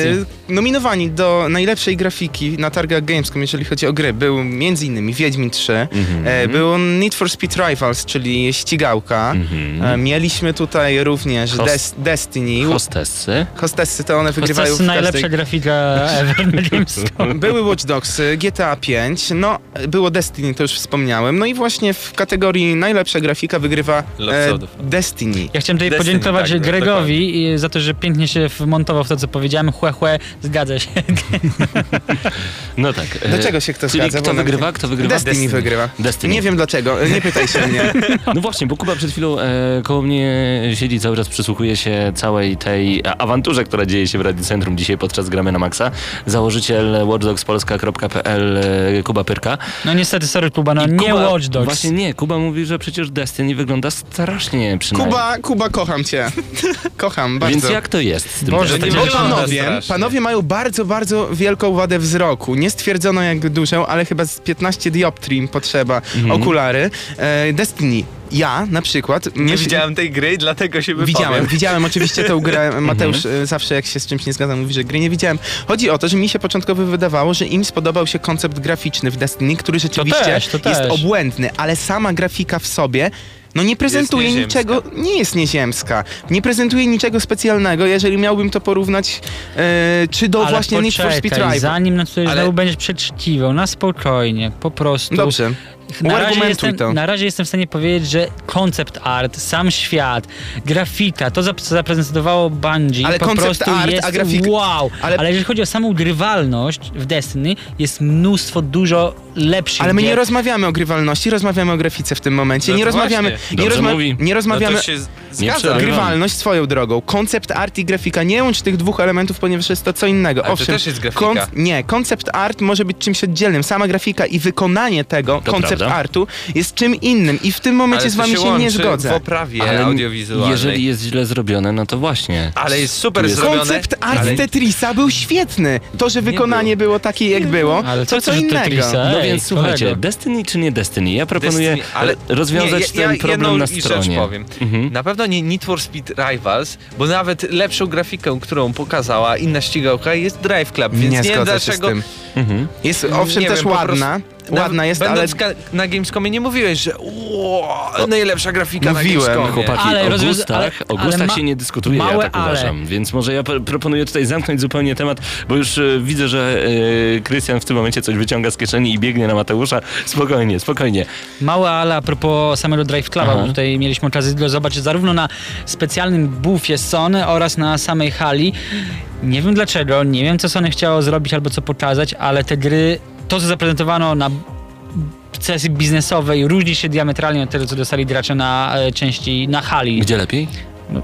E, nominowani do najlepszej grafiki na targach Gamescom, jeżeli chodzi o gry, był m.in. Wiedźmin 3, Mhm. e, był Need for Speed Rivals, czyli ścigałka. Mhm. E, mieliśmy tutaj również Host- Des- Destiny. Hostessy. Hostessy to one To wygrywają jest w najlepsza każdej... grafika ever na Gamescom. Były Watch Dogs, GTA 5, no było Destiny, to już wspomniałem. No i właśnie w kategorii najlepsza grafika wygrywa e. Destiny. Ja chciałem tutaj Destiny, podziękować tak, Gregowi i za to, że pięknie się wmontował w to, co powiedziałem. Chłe, chłe, zgadza się. No tak. e, Do czego się kto Czyli zgadza? kto wygrywa? Kto wygrywa? Destiny, wygrywa. Destiny. Nie wiem dlaczego, nie pytaj się mnie. No właśnie, bo Kuba przed chwilą e, koło mnie siedzi, cały czas przysłuchuje się całej tej awanturze, która dzieje się w Radiu Centrum dzisiaj podczas Gramy na Maxa. Założyciel watchdogspolska.pl e, Kuba Pyrka. No niestety, sorry Kuba, no I nie Kuba, Watch Dogs. Właśnie nie, Kuba mówi, że przecież Destiny wygląda strasznie przynajmniej. Kuba, Kuba, kocham cię. Kocham bardzo. Więc jak to jest z tym Boże, to Bo panowie, panowie mają bardzo, bardzo wielką wadę wzroku. Nie stwierdzono jak dużą, ale chyba z 15 dioptrii potrzeba okulary. E, Destiny. Ja na przykład... Nie myśl- widziałem tej gry, dlatego się wypowiem. Widziałem, widziałem oczywiście tę grę. Mateusz e, zawsze jak się z czymś nie zgadza, mówi, że gry nie widziałem. Chodzi o to, że mi się początkowo wydawało, że im spodobał się koncept graficzny w Destiny, który rzeczywiście też, to jest też. obłędny, ale sama grafika w sobie no nie prezentuje niczego, nie jest nieziemska, nie prezentuje niczego specjalnego, jeżeli miałbym to porównać e, czy do Ale właśnie Need for Speed poczekaj, Drive. zanim na coś Ale- znowu będziesz przeczykiwał, na spokojnie, po prostu. Dobrze, Na razie, jestem, to. na razie jestem w stanie powiedzieć, że koncept art, sam świat, grafika, to co zaprezentowało Bungie, Ale po koncept prostu art, jest a grafik- wow. ale- Ale... jeżeli chodzi o samą grywalność w Destiny, jest mnóstwo dużo lepszych Ale my nie rozmawiamy o grywalności, rozmawiamy o grafice w tym momencie. No nie to rozmawiamy, właśnie. nie, rozma- mówi. nie rozmawiamy No to się Nie. Grywalność swoją drogą. Koncept art i grafika. Nie łącz tych dwóch elementów, ponieważ jest to co innego. Ale to Owszem, też jest grafika. nie, koncept art może być czymś oddzielnym. Sama grafika i wykonanie tego, To koncept artu, jest czym innym. I w tym momencie Ale z to wami się, nie łączy zgodzę. w oprawie Ale audiowizualnej. jeżeli jest źle zrobione, no to właśnie. Ale jest super jest- zrobione. Koncept art ale... Tetrisa był świetny. To, że wykonanie było takie, jak było, Ale to co co innego. Tetrisa? No więc słuchajcie, kolego. Destiny czy nie Destiny? Ja proponuję Destiny, ale rozwiązać nie, ja, ten ja problem jedną na stronie. powiem. Mhm. Na pewno nie Need for Speed Rivals, bo nawet lepszą grafikę, którą pokazała inna ścigałka jest Drive Club, więc Nie nie, wiem zgodzę się z dlaczego... Mhm. Jest owszem Nie też wiem, ładna. Ładna jest, ale na Gamescomie nie mówiłeś, że najlepsza grafika Mówiłem, na Gamescomie. Chłopaki, Ale o rozwiąza- gustach, ale- o ale gustach ma- się nie dyskutuje, ja małe tak ale. uważam. Więc może ja p- proponuję tutaj zamknąć zupełnie temat, bo już e, widzę, że e, Krystian w tym momencie coś wyciąga z kieszeni i biegnie na Mateusza. Spokojnie, spokojnie. Małe ale a propos samego Drive Cluba, Aha. bo tutaj mieliśmy okazję go zobaczyć zarówno na specjalnym buffie Sony oraz na samej hali. Nie wiem dlaczego, nie wiem co Sony chciało zrobić albo co pokazać, ale te gry, to co zaprezentowano na sesji biznesowej różni się diametralnie od tego, co dostali gracze na e, części na hali. Gdzie lepiej?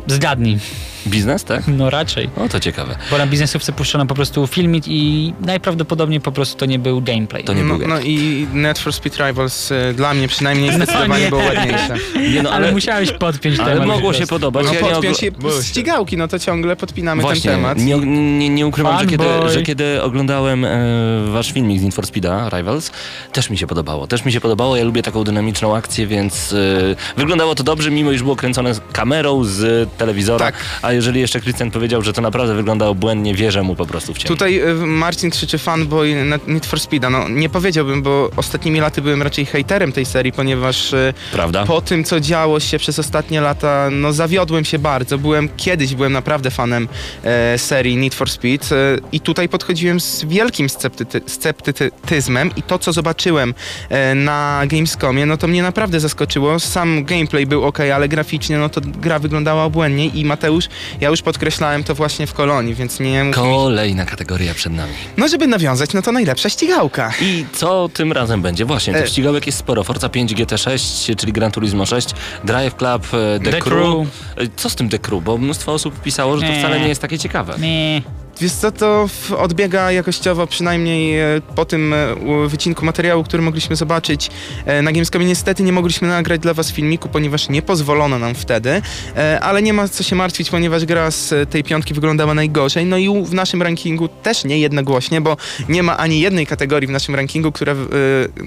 Zgadnij. Biznes, tak? No raczej. O, to ciekawe. Bo na biznesówce puszczono po prostu filmik i najprawdopodobniej po prostu to nie był gameplay. To nie no, był no i Need for Speed Rivals y, dla mnie przynajmniej zdecydowanie nie. było ładniejsze. Nie, no, ale, ale, musiałeś podpiąć ale temat. mogło się podobać. No Ja nie podpiąć ogl- się ścigałki, no to ciągle podpinamy Właśnie, ten temat. nie, nie, nie ukrywam, że kiedy, że kiedy oglądałem e, wasz filmik z Need for Speeda Rivals, też mi się podobało. Też mi się podobało, ja lubię taką dynamiczną akcję, więc e, wyglądało to dobrze, mimo iż było kręcone z kamerą z telewizora. Tak. A jeżeli jeszcze Christian powiedział, że to naprawdę wyglądało błędnie, wierzę mu po prostu w ciemno. Tutaj y, Marcin krzyczy fanboy Need for Speeda. No nie powiedziałbym, bo ostatnimi laty byłem raczej hejterem tej serii, ponieważ y, Prawda? po tym, co działo się przez ostatnie lata, no zawiodłem się bardzo. Byłem kiedyś, byłem naprawdę fanem e, serii Need for Speed e, i tutaj podchodziłem z wielkim sceptyty, sceptycyzmem i to, co zobaczyłem e, na Gamescomie, no to mnie naprawdę zaskoczyło. Sam gameplay był ok, ale graficznie, no to gra wyglądała obłędnie i Mateusz Ja już podkreślałem to właśnie w kolonii, więc nie Kolejna kategoria przed nami. No żeby nawiązać, no to najlepsza ścigałka. I co tym razem będzie? Właśnie, tych E. ścigałek jest sporo. Forza 5 GT6, czyli Gran Turismo 6, Drive Club, e, The, The Crew. Crew. E, Co z tym The Crew? Bo mnóstwo osób pisało, że to Nie. wcale nie jest takie ciekawe. Nie. Wiesz co, to odbiega jakościowo, przynajmniej e, po tym e, wycinku materiału, który mogliśmy zobaczyć e, na Gamescomie. Niestety nie mogliśmy nagrać dla was filmiku, ponieważ nie pozwolono nam wtedy, ale nie ma co się martwić, ponieważ gra z tej piątki wyglądała najgorzej. No i w naszym rankingu też nie jednogłośnie, bo nie ma ani jednej kategorii w naszym rankingu, która,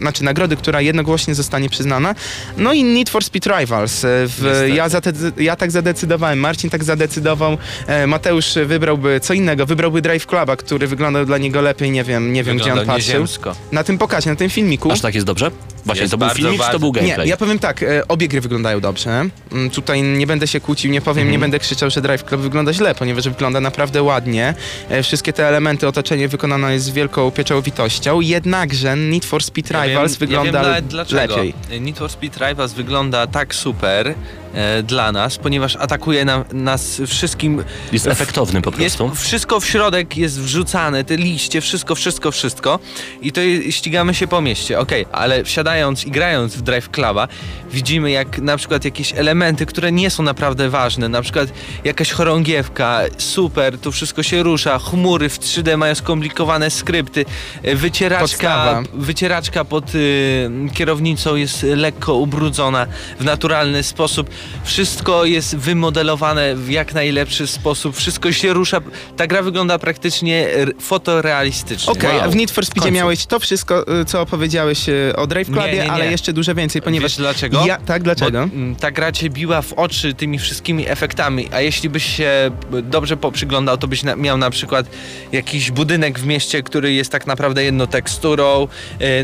znaczy nagrody, która jednogłośnie zostanie przyznana. No i Need for Speed Rivals. W, ja, zate- ja tak zadecydowałem, Marcin tak zadecydował, Mateusz wybrałby co innego, wybrałby Drive Cluba, który wyglądał dla niego lepiej, nie wiem, nie wiem gdzie on patrzył. nieziemsko. Na tym pokazie, na tym filmiku. Aż tak jest dobrze? Właśnie, Jest to był filmik, czy to był Nie, gameplay? ja powiem tak, e, obie gry wyglądają dobrze. Mm, Tutaj nie będę się kłócił, nie powiem, Mhm. nie będę krzyczał, że Drive Club wygląda źle, ponieważ wygląda naprawdę ładnie. E, Wszystkie te elementy, otoczenie wykonane jest z wielką pieczołowitością, jednakże Need for Speed Ja Rivals wiem, wygląda ja wiem lepiej. Need for Speed Rivals wygląda tak super e, dla nas, ponieważ atakuje nam, nas wszystkim. Jest efektowny po Jest, prostu. wszystko w środek jest wrzucane, te liście, wszystko, wszystko, wszystko. I to ścigamy się po mieście, okej, ale wsiadając i grając w Drive Cluba, widzimy jak na przykład jakieś elementy, które nie są naprawdę ważne, na przykład jakaś chorągiewka, super, tu wszystko się rusza, chmury w 3D mają skomplikowane skrypty, e, wycieraczka, Podstawa. wycieraczka pod y, kierownicą jest lekko ubrudzona w naturalny sposób. Wszystko jest wymodelowane w jak najlepszy sposób. Wszystko się rusza. Ta gra wygląda praktycznie fotorealistycznie. Okej, Wow. w Need for Speedzie miałeś to wszystko, y, co opowiedziałeś y, o Drive Nie, Clubie, nie, nie. ale jeszcze dużo więcej, ponieważ... Wiesz dlaczego? Ja, tak, dlaczego? Bo, mm, ta gra cię biła w oczy tymi wszystkimi efektami, a jeśli byś się dobrze poprzyglądał, to byś na, miał na przykład jakiś budynek w mieście, który jest tak naprawdę jedną teksturą,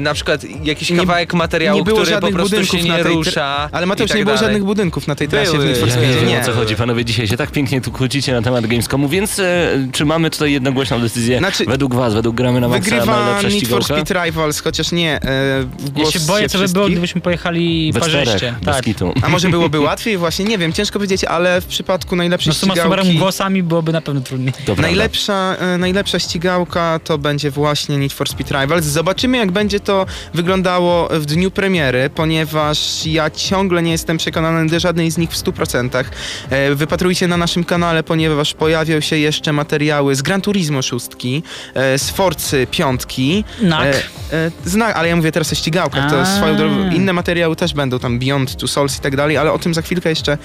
na przykład jakiś Nie- kawałek materiału, nie który po prostu się nie rusza. Ale Mateusz, tak nie było dalej. żadnych budynków na tej trasie w Były, Need for nie Speedzie, wiem nie. o co chodzi, panowie dzisiaj się tak pięknie tu kłócicie na temat Gamescomu, więc e, czy mamy tutaj jednogłośną decyzję Znaczy, według was, według gramy na maksa Wygrywa najlepsza Need for ścigałka? Speed Rivals, chociaż nie e, w Ja się boję, co by było, gdybyśmy pojechali parzyście. Tak. A może byłoby łatwiej? Właśnie nie wiem, ciężko powiedzieć, ale w przypadku najlepszej No suma ścigałki... głosami byłoby na pewno trudniej. Prawda. Najlepsza, e, najlepsza ścigałka to będzie właśnie Need for Speed Rivals. Zobaczymy, jak będzie to wyglądało w dniu premiery, ponieważ ja ciągle nie jestem przekonany do żadnej z nich w 100%. E, Wypatrujcie na naszym kanale, ponieważ pojawią się jeszcze materiały z Gran Turismo 6, e, z Forcy 5. Nak. E, e, zna, ale ja mówię teraz o ścigałkach, to swoją drogą, inne materiały też będą, tam Beyond Two Souls i tak dalej, ale o tym za chwilkę jeszcze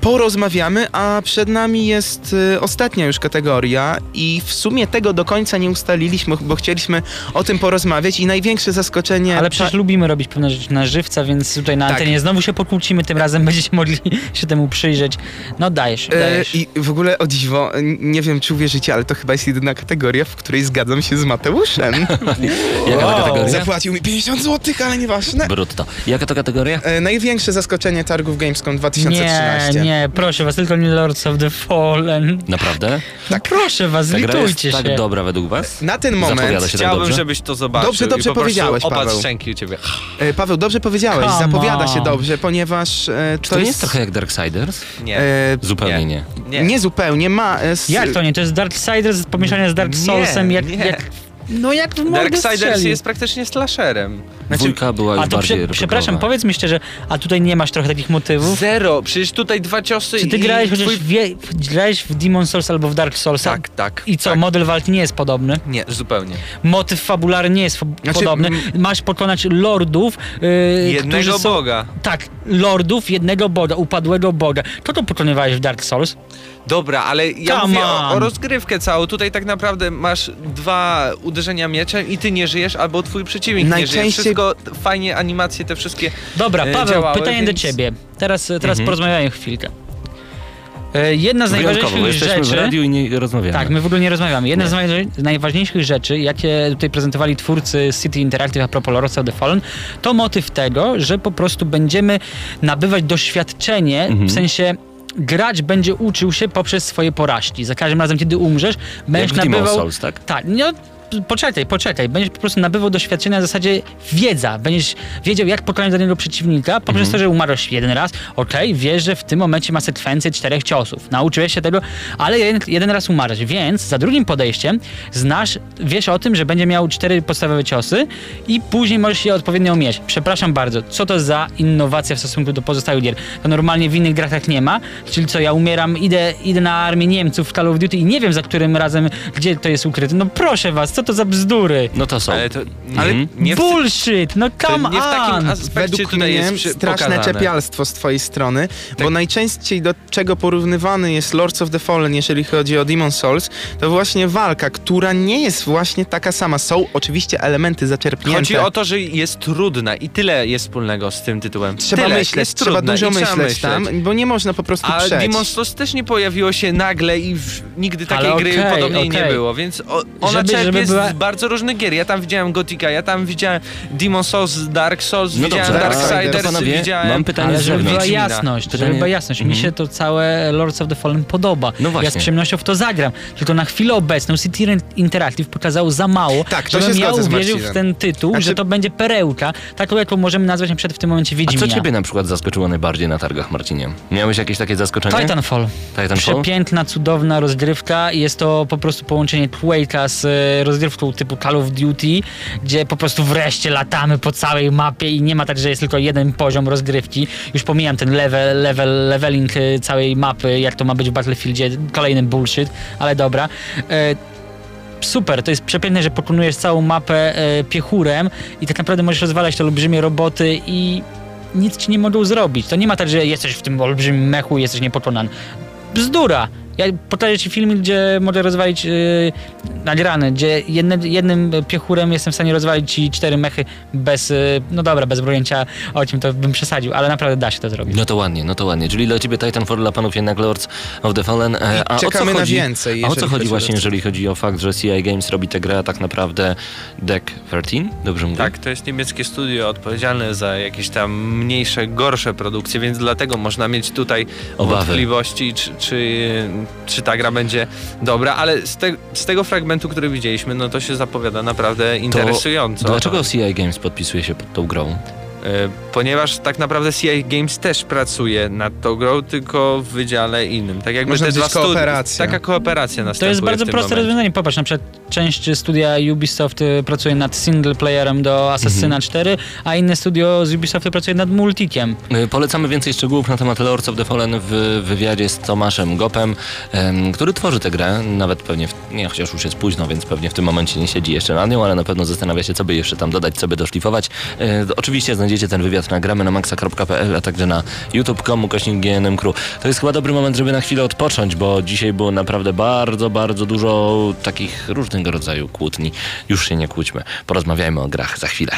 porozmawiamy, a przed nami jest ostatnia już kategoria i w sumie tego do końca nie ustaliliśmy, bo chcieliśmy o tym porozmawiać i największe zaskoczenie... Ale przecież lubimy robić pewne rzeczy na żywca, więc tutaj na Tak. antenie znowu się pokłócimy, tym razem będziecie mogli się temu przyjrzeć. No dajesz, E, dajesz. I w ogóle o dziwo, nie wiem czy uwierzycie, ale to chyba jest jedyna kategoria, w której zgadzam się z Mateuszem. Jaka to kategoria? Zapłacił mi 50 zł, ale nieważne. Brutto. Jaka to kategoria? E, największe zaskoczenie targów Gamescom Nie, 2013. nie, proszę was, tylko nie Lords of the Fallen. Naprawdę? Tak. Proszę was, Ta gra jest zlitujcie tak się. dobra według was? Na ten Zapowiada moment, się tak Chciałbym, dobrze? żebyś to zobaczył. Dobrze, dobrze i po prostu powiedziałeś, Paweł. szczęki u ciebie. e, Paweł, dobrze powiedziałeś, Come zapowiada się on. dobrze, ponieważ e, to, to nie jest trochę jak Darksiders? Nie. E, Zupełnie nie. nie. nie zupełnie, ma... E, s- Jak to nie? To jest Darksiders pomieszane z Dark Nie, Soulsem, jak, nie. jak... No jak w Darksiders jest praktycznie slasherem. Znaczy- Dwójka była już A to bardziej prze, przepraszam, powiedz mi szczerze, a tutaj nie masz trochę takich motywów? Zero. Przecież tutaj dwa ciosy Czy ty i grałeś chociaż twój... wie- grałeś w Demon Souls albo w Dark Soulsa? Tak, tak. I co, tak. model walki nie jest podobny? Nie, zupełnie. Motyw fabularny nie jest fo- Znaczy, podobny. m- Masz pokonać lordów, yy, Jednego są... boga. Tak, lordów jednego boga, upadłego boga. To to pokonywałeś w Dark Souls? Dobra, ale ja Come mówię o, o on. rozgrywkę całą. Tutaj tak naprawdę masz dwa uderzenia mieczem i ty nie żyjesz, albo twój przeciwnik nie żyje. Najczęściej- Wszystko fajnie, animacje te wszystkie. Dobra, e, Paweł, działały, pytanie do więc- ciebie. Teraz, teraz Mhm. porozmawiamy chwilkę. E, Jedna z Wyjątkowo, bo najważniejszych jesteśmy w rzeczy... radiu i nie rozmawiamy. Tak, my w ogóle nie rozmawiamy. Jedna Nie. z najwa- najważniejszych rzeczy, jakie tutaj prezentowali twórcy City Interactive a propos Lords of the Fallen, to motyw tego, że po prostu będziemy nabywać doświadczenie, Mhm. w sensie grać będzie uczył się poprzez swoje porażki. Za każdym razem, kiedy umrzesz, będziesz nabywał... Souls, tak? Tak, no, poczekaj, poczekaj. Będziesz po prostu nabywał doświadczenia w zasadzie wiedza. Będziesz wiedział, jak pokonać danego przeciwnika, poprzez Mhm. to, że umarłeś jeden raz. Okej, wiesz, że w tym momencie ma sekwencję czterech ciosów. Nauczyłeś się tego, ale jeden, jeden raz umarłeś. Więc za drugim podejściem znasz, wiesz o tym, że będzie miał cztery podstawowe ciosy i później możesz je odpowiednio umieć. Przepraszam bardzo, co to za innowacja w stosunku do pozostałych gier? To normalnie w innych grach tak nie ma. Czyli co, ja umieram, idę, idę na armię Niemców w Call of Duty i nie wiem za którym razem, gdzie to jest ukryte. No proszę was, co to za bzdury? No to są. Ale to Ale nie, nie w, Bullshit! No to come nie w takim on! aspekcie Według tutaj mnie jest przy, straszne pokazane. czepialstwo z twojej strony, Tak. bo najczęściej do czego porównywany jest Lords of the Fallen, jeżeli chodzi o Demon Souls, to właśnie walka, która nie jest właśnie taka sama. Są oczywiście elementy zaczerpnięte. Chodzi o to, że jest trudna i tyle jest wspólnego z tym tytułem. Trzeba tyle, myśleć, jest trzeba trudna dużo i trzeba myśleć tam, bo nie można po prostu A przejść. Demon's Souls też nie pojawiło się nagle i w, nigdy takiej Ale gry okej, podobnej nie okej. było, więc o, ona Żeby- czerpie żeby z była- bardzo różnych gier. Ja tam widziałem Gotika, ja tam widziałem Demon Souls, Dark Souls, No widziałem dobrze, Darksiders, to panowie, widziałem... mam pytanie Ale żeby była jasność, żeby Pytanie- była jasność. Mi Mhm. się to całe Lords of the Fallen podoba. No właśnie. Ja z przyjemnością w to zagram. Tylko na chwilę obecną City Interactive pokazało za mało, Tak, to żebym się ja uwierzył w ten tytuł, Znaczy- że to będzie perełka, taką jaką możemy nazwać na przykład w tym momencie A Wiedźmina. co ciebie na przykład zaskoczyło najbardziej na targach, Marcinie? Miałeś jakieś takie zaskoczenie? Titanfall. Titanfall? Przepiękna, cudowna rozgrywka. Jest to po prostu połączenie Quake'a z e, rozgrywką typu Call of Duty, gdzie po prostu wreszcie latamy po całej mapie i nie ma tak, że jest tylko jeden poziom rozgrywki. Już pomijam ten level, level, leveling e, całej mapy, jak to ma być w Battlefieldzie. Kolejny bullshit, ale dobra. E, Super, to jest przepiękne, że pokonujesz całą mapę e, piechurem i tak naprawdę możesz rozwalać te olbrzymie roboty i nic ci nie mogą zrobić. To nie ma tak, że jesteś w tym olbrzymim mechu i jesteś niepokonany. Bzdura! Ja pokażę ci film, gdzie mogę rozwalić yy, nagrany, gdzie jedne, jednym piechurem jestem w stanie rozwalić ci cztery mechy bez, yy, no dobra, bez bronięcia o czym to bym przesadził, ale naprawdę da się to zrobić. No to ładnie, no to ładnie. Czyli dla ciebie Titanfall, dla panów jednak Lords of the Fallen. E, a o czekamy na więcej, A o co chodzi chodzi właśnie, jeżeli chodzi o fakt, że CI Games robi tę grę, a tak naprawdę Deck 13? Dobrze mówię? Tak, to jest niemieckie studio odpowiedzialne za jakieś tam mniejsze, gorsze produkcje, więc dlatego można mieć tutaj Obawy. wątpliwości, czy, czy, czy ta gra będzie dobra, ale z, te, z tego fragmentu, który widzieliśmy, no to się zapowiada naprawdę interesująco. Dlaczego CI Games podpisuje się pod tą grą? E, Ponieważ tak naprawdę CI Games też pracuje nad tą grą, tylko w wydziale innym. Tak jakby Można te dwa kooperacja. Taka kooperacja To następuje jest bardzo w tym proste momencie. rozwiązanie. Popatrz, na przykład część studia Ubisoft y, pracuje nad single playerem do Assassina 4, a inne studio z Ubisoftu pracuje nad multikiem. Polecamy więcej szczegółów na temat Lords of the Fallen w wywiadzie z Tomaszem Gopem, em, który tworzy tę grę. Nawet pewnie, w, nie, chociaż już jest późno, więc pewnie w tym momencie nie siedzi jeszcze nad nią, ale na pewno zastanawia się, co by jeszcze tam dodać, co by doszlifować. E, oczywiście znajdziecie ten wywiad na na maxa.pl, a także na youtube.com ukośnik. To jest chyba dobry moment, żeby na chwilę odpocząć, bo dzisiaj było naprawdę bardzo, bardzo dużo takich różnego rodzaju kłótni. Już się nie kłóćmy. Porozmawiajmy o grach za chwilę.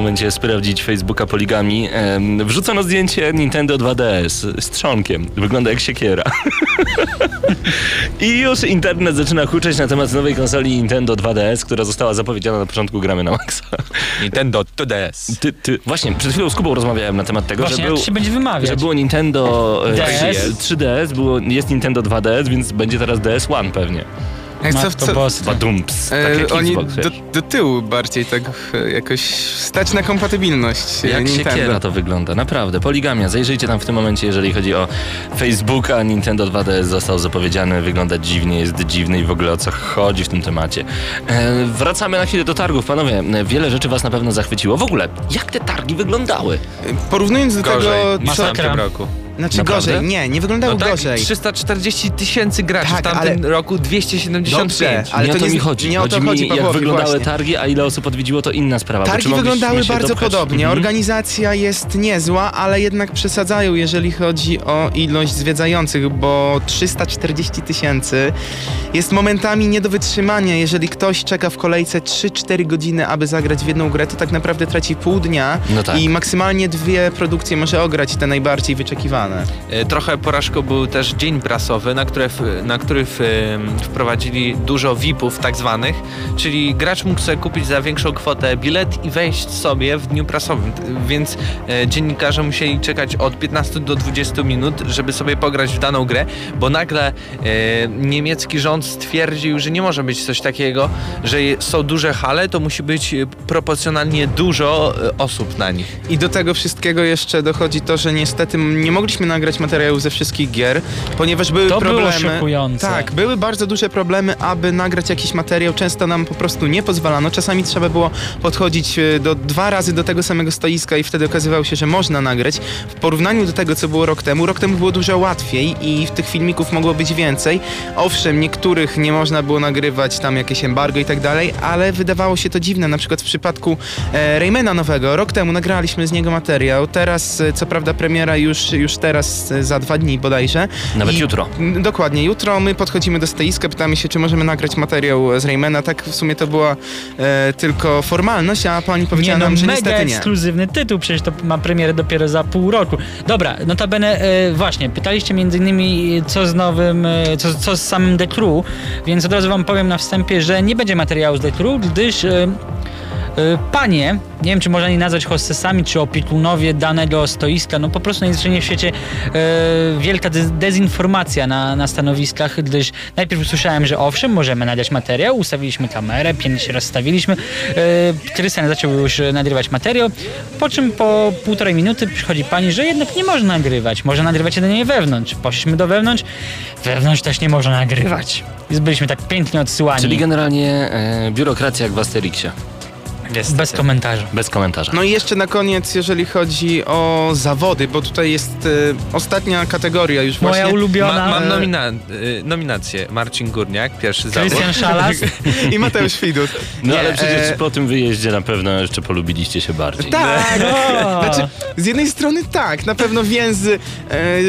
Momencie sprawdzić Facebooka Poligami. Em, Wrzucono zdjęcie Nintendo 2DS z trzonkiem. Wygląda jak siekiera. I już internet zaczyna huczeć na temat nowej konsoli Nintendo 2DS, która została zapowiedziana na początku gramy na Maxa. Nintendo 2DS. Ty, ty, właśnie, przed chwilą z Kubą rozmawiałem na temat tego, Właśnie, że jak był... to się będzie wymawiać? Że było Nintendo e, DS. 3DS, było, jest Nintendo 2DS, więc będzie teraz DS One pewnie. Jak co, Matko co, boska. Badumps. e, Tak jak oni Xbox, do, do tyłu bardziej tak e, jakoś stać na kompatybilność e, Jak Nintendo. siekiera to wygląda, naprawdę. Poligamia, zajrzyjcie tam w tym momencie, jeżeli chodzi o Facebooka. Nintendo 2DS został zapowiedziany, wygląda dziwnie, jest dziwny i w ogóle o co chodzi w tym temacie. E, wracamy na chwilę do targów, panowie. Wiele rzeczy was na pewno zachwyciło. W ogóle, jak te targi wyglądały? Porównując do Gorzej. tego, co... Masakra. roku. Znaczy Naprawdę? gorzej, nie, nie wyglądało No tak, gorzej. 340 tysięcy graczy, Tak, w tamtym ale- roku 275. Dobrze, ale nie to o to nie- mi chodzi. nie o to chodzi chodzi, mi, jak Pawłowi, wyglądały właśnie. targi, a ile osób odwiedziło, to inna sprawa. Targi wyglądały bardzo dopchać? podobnie. Mhm. Organizacja jest niezła, ale jednak przesadzają, jeżeli chodzi o ilość zwiedzających, bo 340 tysięcy jest momentami nie do wytrzymania. Jeżeli ktoś czeka w kolejce 3-4 godziny, aby zagrać w jedną grę, to tak naprawdę traci pół dnia No tak. i maksymalnie dwie produkcje może ograć, te najbardziej wyczekiwane. E, Trochę porażką był też dzień prasowy, na, które, w- na który wprowadzili dużo VIP-ów tak zwanych, czyli gracz mógł sobie kupić za większą kwotę bilet i wejść sobie w dniu prasowym, więc e, dziennikarze musieli czekać od 15 do 20 minut, żeby sobie pograć w daną grę, bo nagle e, niemiecki rząd stwierdził, że nie może być coś takiego, że są duże hale, to musi być proporcjonalnie dużo osób na nich. I do tego wszystkiego jeszcze dochodzi to, że niestety nie mogliśmy nagrać materiałów ze wszystkich gier, ponieważ były To było problemy. szokujące. Tak, były bardzo duże problemy, aby nagrać jakiś materiał. Często nam po prostu nie pozwalano. Czasami trzeba było podchodzić e, do dwa razy do tego samego stoiska i wtedy okazywało się, że można nagrać. W porównaniu do tego, co było rok temu, rok temu było dużo łatwiej i tych filmików mogło być więcej. Owszem, niektórych nie można było nagrywać, tam jakieś embargo i tak dalej, ale wydawało się to dziwne. Na przykład w przypadku e, Raymana nowego, rok temu nagraliśmy z niego materiał. Teraz, e, co prawda, premiera już, już teraz, e, za dwa dni bodajże. Nawet I- jutro. Dokładnie, jutro my podchodzimy do stoiska, pytamy się, czy możemy nagrać materiał z Raymana. Tak w sumie to była e, tylko formalność, a pani powiedziała nie, no, nam, że mega niestety nie. ekskluzywny tytuł, przecież to ma premierę dopiero za pół roku. Dobra, notabene e, właśnie, pytaliście między innymi e, co z nowym, e, co, co z samym The Crew, więc od razu wam powiem na wstępie, że nie będzie materiału z The Crew, gdyż e, panie, nie wiem czy można je nazwać hostesami, czy opiekunowie danego stoiska, no po prostu najzwyczajniej w świecie e, wielka dez- dezinformacja na, na stanowiskach, gdyż najpierw usłyszałem, że owszem, możemy nagrać materiał, ustawiliśmy kamerę, pięknie się rozstawiliśmy, e, Krystian zaczął już nagrywać materiał, po czym po półtorej minuty przychodzi pani, że jednak nie można nagrywać, można nagrywać jedynie wewnątrz. Poszliśmy do wewnątrz, wewnątrz też nie można nagrywać. Byliśmy tak pięknie odsyłani. Czyli generalnie e, biurokracja jak w Asterixie. Bez komentarza. Bez komentarza. No i jeszcze na koniec, jeżeli chodzi o zawody, bo tutaj jest e, ostatnia kategoria już Moja właśnie. ulubiona. Ma, mam e, nomina- y, nominację. Marcin Górniak, pierwszy zawód. Krystian Szalas. I Mateusz Widut. No Nie, ale przecież e, po tym wyjeździe na pewno jeszcze polubiliście się bardziej. Tak, O! Znaczy, z jednej strony tak, na pewno więzy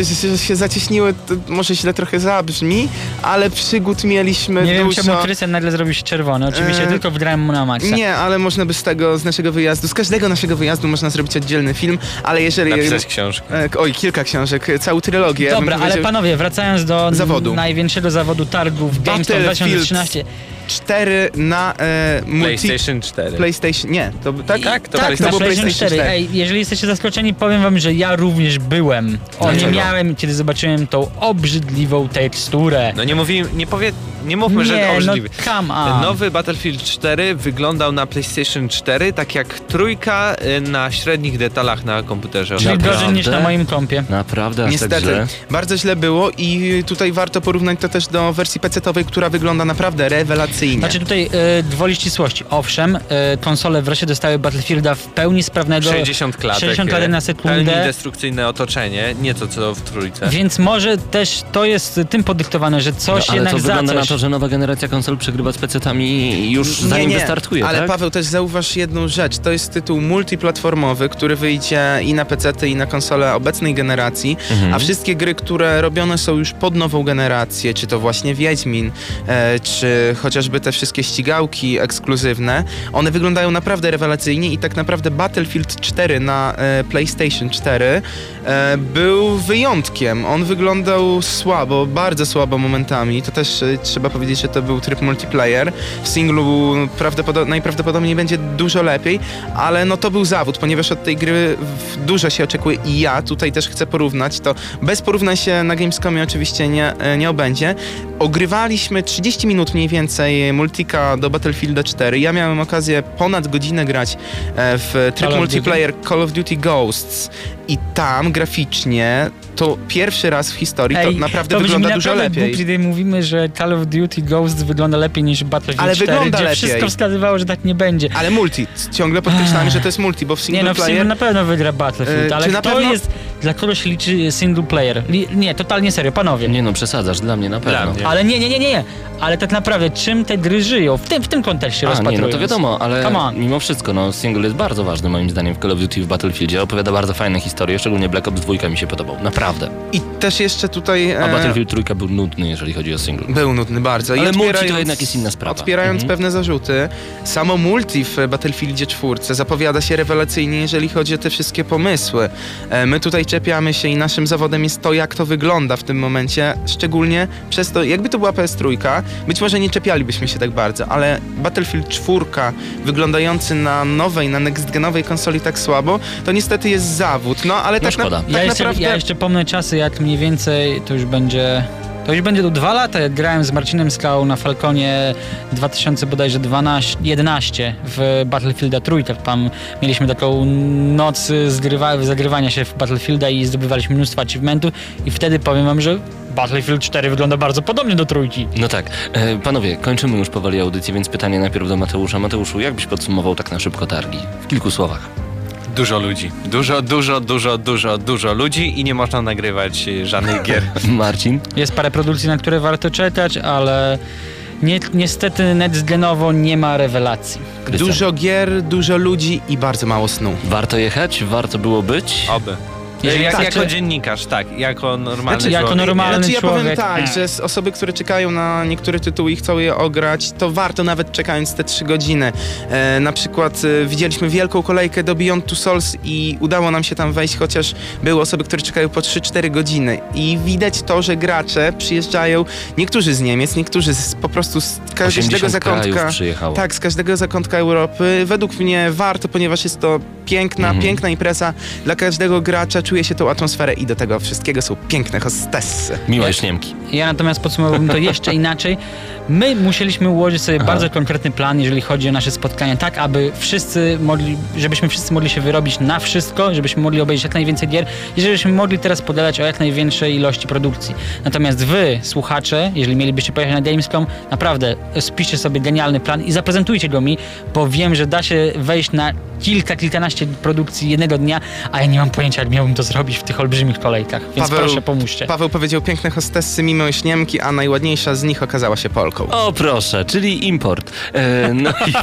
e, się, się zacieśniły, to może źle trochę zabrzmi, ale przygód mieliśmy Nie wiem, dużo. czemu Krystian nagle zrobił się czerwony. Oczywiście E, tylko wgrałem mu na maksa. Nie, ale można by z tego, z naszego wyjazdu, z każdego naszego wyjazdu można zrobić oddzielny film, ale jeżeli... Napisać książkę. E, oj, kilka książek, e, całą trylogię. Dobra, ale panowie, wracając do Zawodu. największego zawodu targów Gamescom Battlefield 2013. 4 na e, multi... PlayStation 4. PlayStation, nie, to tak? Tak, to tak, PlayStation na było PlayStation 4. Ej, jeżeli jesteście zaskoczeni, powiem wam, że ja również byłem. O, nie Dlaczego? miałem, kiedy zobaczyłem tą obrzydliwą teksturę. No nie mówimy, nie powie, nie mówmy, że nie, no obrzydliwy. come on. Nowy Battlefield 4 wyglądał na PlayStation 4 tak jak trójka y, na średnich detalach na komputerze. Czyli gorzej niż na moim kompie. Naprawdę aż tak Niestety, źle? bardzo źle było i tutaj warto porównać to też do wersji PC-owej, która wygląda naprawdę rewelacyjnie. Znaczy tutaj e, gwoli ścisłości. Owszem, e, konsole wreszcie dostały Battlefielda w pełni sprawnego. 60 klatek. 60 klatek na sekundę. Pełni destrukcyjne otoczenie, nieco co w trójce. Więc może też to jest tym podyktowane, że coś No, ale jednak to za wygląda coś. to, że nowa generacja konsol przegrywa z PC-tami już zanim wystartuje, ale tak? Paweł też zauważ jedną rzecz. To jest tytuł multiplatformowy, który wyjdzie i na PC, i na konsole obecnej generacji, Mhm. a wszystkie gry, które robione są już pod nową generację, czy to właśnie Wiedźmin, e, czy chociażby te wszystkie ścigałki ekskluzywne, one wyglądają naprawdę rewelacyjnie i tak naprawdę Battlefield 4 na e, PlayStation 4 e, był wyjątkiem. On wyglądał słabo, bardzo słabo momentami. To też e, trzeba powiedzieć, że to był tryb multiplayer. W singlu prawdopodobnie, najprawdopodobniej będzie dużo lepiej, ale no to był zawód, ponieważ od tej gry dużo się oczekuje i ja tutaj też chcę porównać. To bez porównań się na Gamescomie oczywiście nie, e, nie obędzie. Ogrywaliśmy 30 minut mniej więcej multika do Battlefielda 4. Ja miałem okazję ponad godzinę grać e, w tryb multiplayer Call of Duty Ghosts i tam graficznie to pierwszy raz w historii to naprawdę brzmi wygląda dużo lepiej. Głupie, kiedy mówimy, że Call of Duty Ghosts wygląda lepiej niż Battlefield Ale 4, wygląda gdzie lepiej. wszystko wskazywało, że tak nie będzie. Ale multi, ciągle podkreślamy, że to jest multi, bo w Nie single no, w single player na pewno wygra Battlefield, E, ale czy na kto pewno- jest, dla kogo się liczy single player? Li, nie, totalnie serio, panowie. Nie no, przesadzasz, dla mnie na pewno. mnie. Ale nie, nie, nie, nie, nie. Ale tak naprawdę czym te gry żyją? W tym, w tym kontekście nie, rozpatrując. no to wiadomo, ale mimo wszystko, no single jest bardzo ważny moim zdaniem w Call of Duty w Battlefieldzie. Opowiada bardzo fajne historie, szczególnie Black Ops 2 mi się podobał, naprawdę. i też jeszcze tutaj... A e, Battlefield 3 był nudny, jeżeli chodzi o single. Był nudny bardzo. I Ale multi to jednak jest inna sprawa. Odpierając Mhm. pewne zarzuty, samo multi w Battlefieldzie 4 zapowiada się rewelacyjnie, jeżeli chodzi o te wszystkie pomysły. E, My tutaj czepiamy się i naszym zawodem jest to, jak to wygląda w tym momencie, szczególnie przez to, jakby to była PS3, być może nie czepialibyśmy się tak bardzo, ale Battlefield 4 wyglądający na nowej, na next-genowej konsoli tak słabo, to niestety jest zawód. No, ale No tak, na, szkoda. tak Ja jeszcze, naprawdę... ja jeszcze pomnę czasy, jak mniej więcej to już będzie. To już będzie do dwa lata, jak grałem z Marcinem Skałą na Falconie 2000 bodajże 12, 11 w Battlefielda trójkę. Tam mieliśmy taką noc zgrywa, zagrywania się w Battlefielda i zdobywaliśmy mnóstwo achievementów i wtedy powiem wam, że Battlefield 4 wygląda bardzo podobnie do trójki. No tak. E, panowie, kończymy już powoli audycję, więc pytanie najpierw do Mateusza. Mateuszu, jak byś podsumował tak na szybko targi? W kilku słowach. Dużo ludzi. Dużo, dużo, dużo, dużo, dużo ludzi i nie można nagrywać żadnych gier. Marcin? Jest parę produkcji, na które warto czekać, ale ni niestety next-genowo nie ma rewelacji. Krystian. Dużo gier, dużo ludzi i bardzo mało snu. Warto jechać? Warto było być? Oby. Jeżeli Jak, tak, jako czy- dziennikarz, tak. Jako normalny Znaczy, jako człowiek. normalny Znaczy ja powiem człowiek, tak, nie. że z osoby, które czekają na niektóre tytuły i chcą je ograć, to warto nawet czekając te 3 godziny. E, na przykład e, widzieliśmy wielką kolejkę do Beyond Two Souls i udało nam się tam wejść, chociaż były osoby, które czekają po 3-4 godziny. I widać to, że gracze przyjeżdżają, niektórzy z Niemiec, niektórzy z, po prostu z każdego 80 zakątka. przyjechało. Tak, z każdego zakątka Europy. Według mnie warto, ponieważ jest to piękna, Mhm. piękna impreza. Dla każdego gracza czuje się tą atmosferę i do tego wszystkiego są piękne hostessy. Miłe śniemki. Ja natomiast podsumowałbym to jeszcze inaczej. My musieliśmy ułożyć sobie Aha. bardzo konkretny plan, jeżeli chodzi o nasze spotkania, tak aby wszyscy mogli, żebyśmy wszyscy mogli się wyrobić na wszystko, żebyśmy mogli obejrzeć jak najwięcej gier i żebyśmy mogli teraz podać o jak największej ilości produkcji. Natomiast wy, słuchacze, jeżeli mielibyście pojechać na Gamescom, naprawdę spiszcie sobie genialny plan i zaprezentujcie go mi, bo wiem, że da się wejść na kilka, kilkanaście produkcji jednego dnia, a ja nie mam pojęcia, jak miałbym to zrobić w tych olbrzymich kolejkach, więc Paweł- proszę pomóżcie. Paweł powiedział piękne hostessy mimo śniemki, a najładniejsza z nich okazała się Polką. O proszę, czyli import. E, no, i,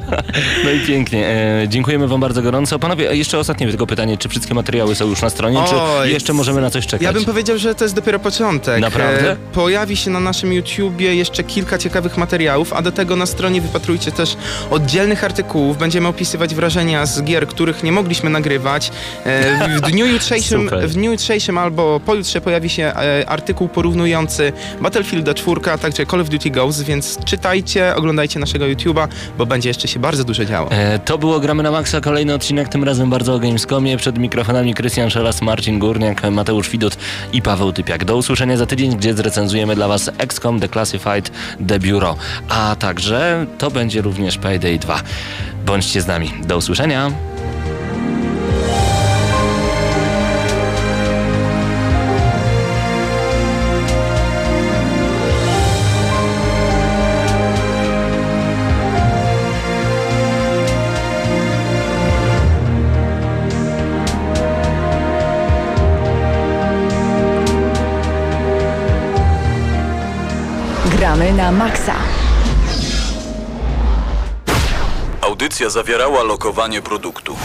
no i pięknie. E, dziękujemy wam bardzo gorąco. Panowie, jeszcze ostatnie tylko pytanie, czy wszystkie materiały są już na stronie, czy Oj, jeszcze możemy na coś czekać? Ja bym powiedział, że to jest dopiero początek. Naprawdę? E, Pojawi się na naszym YouTubie jeszcze kilka ciekawych materiałów, a do tego na stronie wypatrujcie też oddzielnych artykułów. Będziemy opisywać wrażenia z gier, których nie mogliśmy nagrywać. E, W dniu jutrzejszym, Super. w dniu jutrzejszym albo pojutrze pojawi się e, artykuł porównujący Battlefielda 4, a także Call of Duty Ghosts, więc czytajcie, oglądajcie naszego YouTuba, bo będzie jeszcze się bardzo dużo działo. E, to było Gramy na Maxa, kolejny odcinek, tym razem bardzo o Gamescomie. Przed mikrofonami Krystian Szelas, Marcin Górniak, Mateusz Widut i Paweł Typiak. Do usłyszenia za tydzień, gdzie zrecenzujemy dla Was XCOM, The Classified, The Bureau. A także to będzie również Payday 2. Bądźcie z nami. Do usłyszenia. Na maksa. Audycja zawierała lokowanie produktu.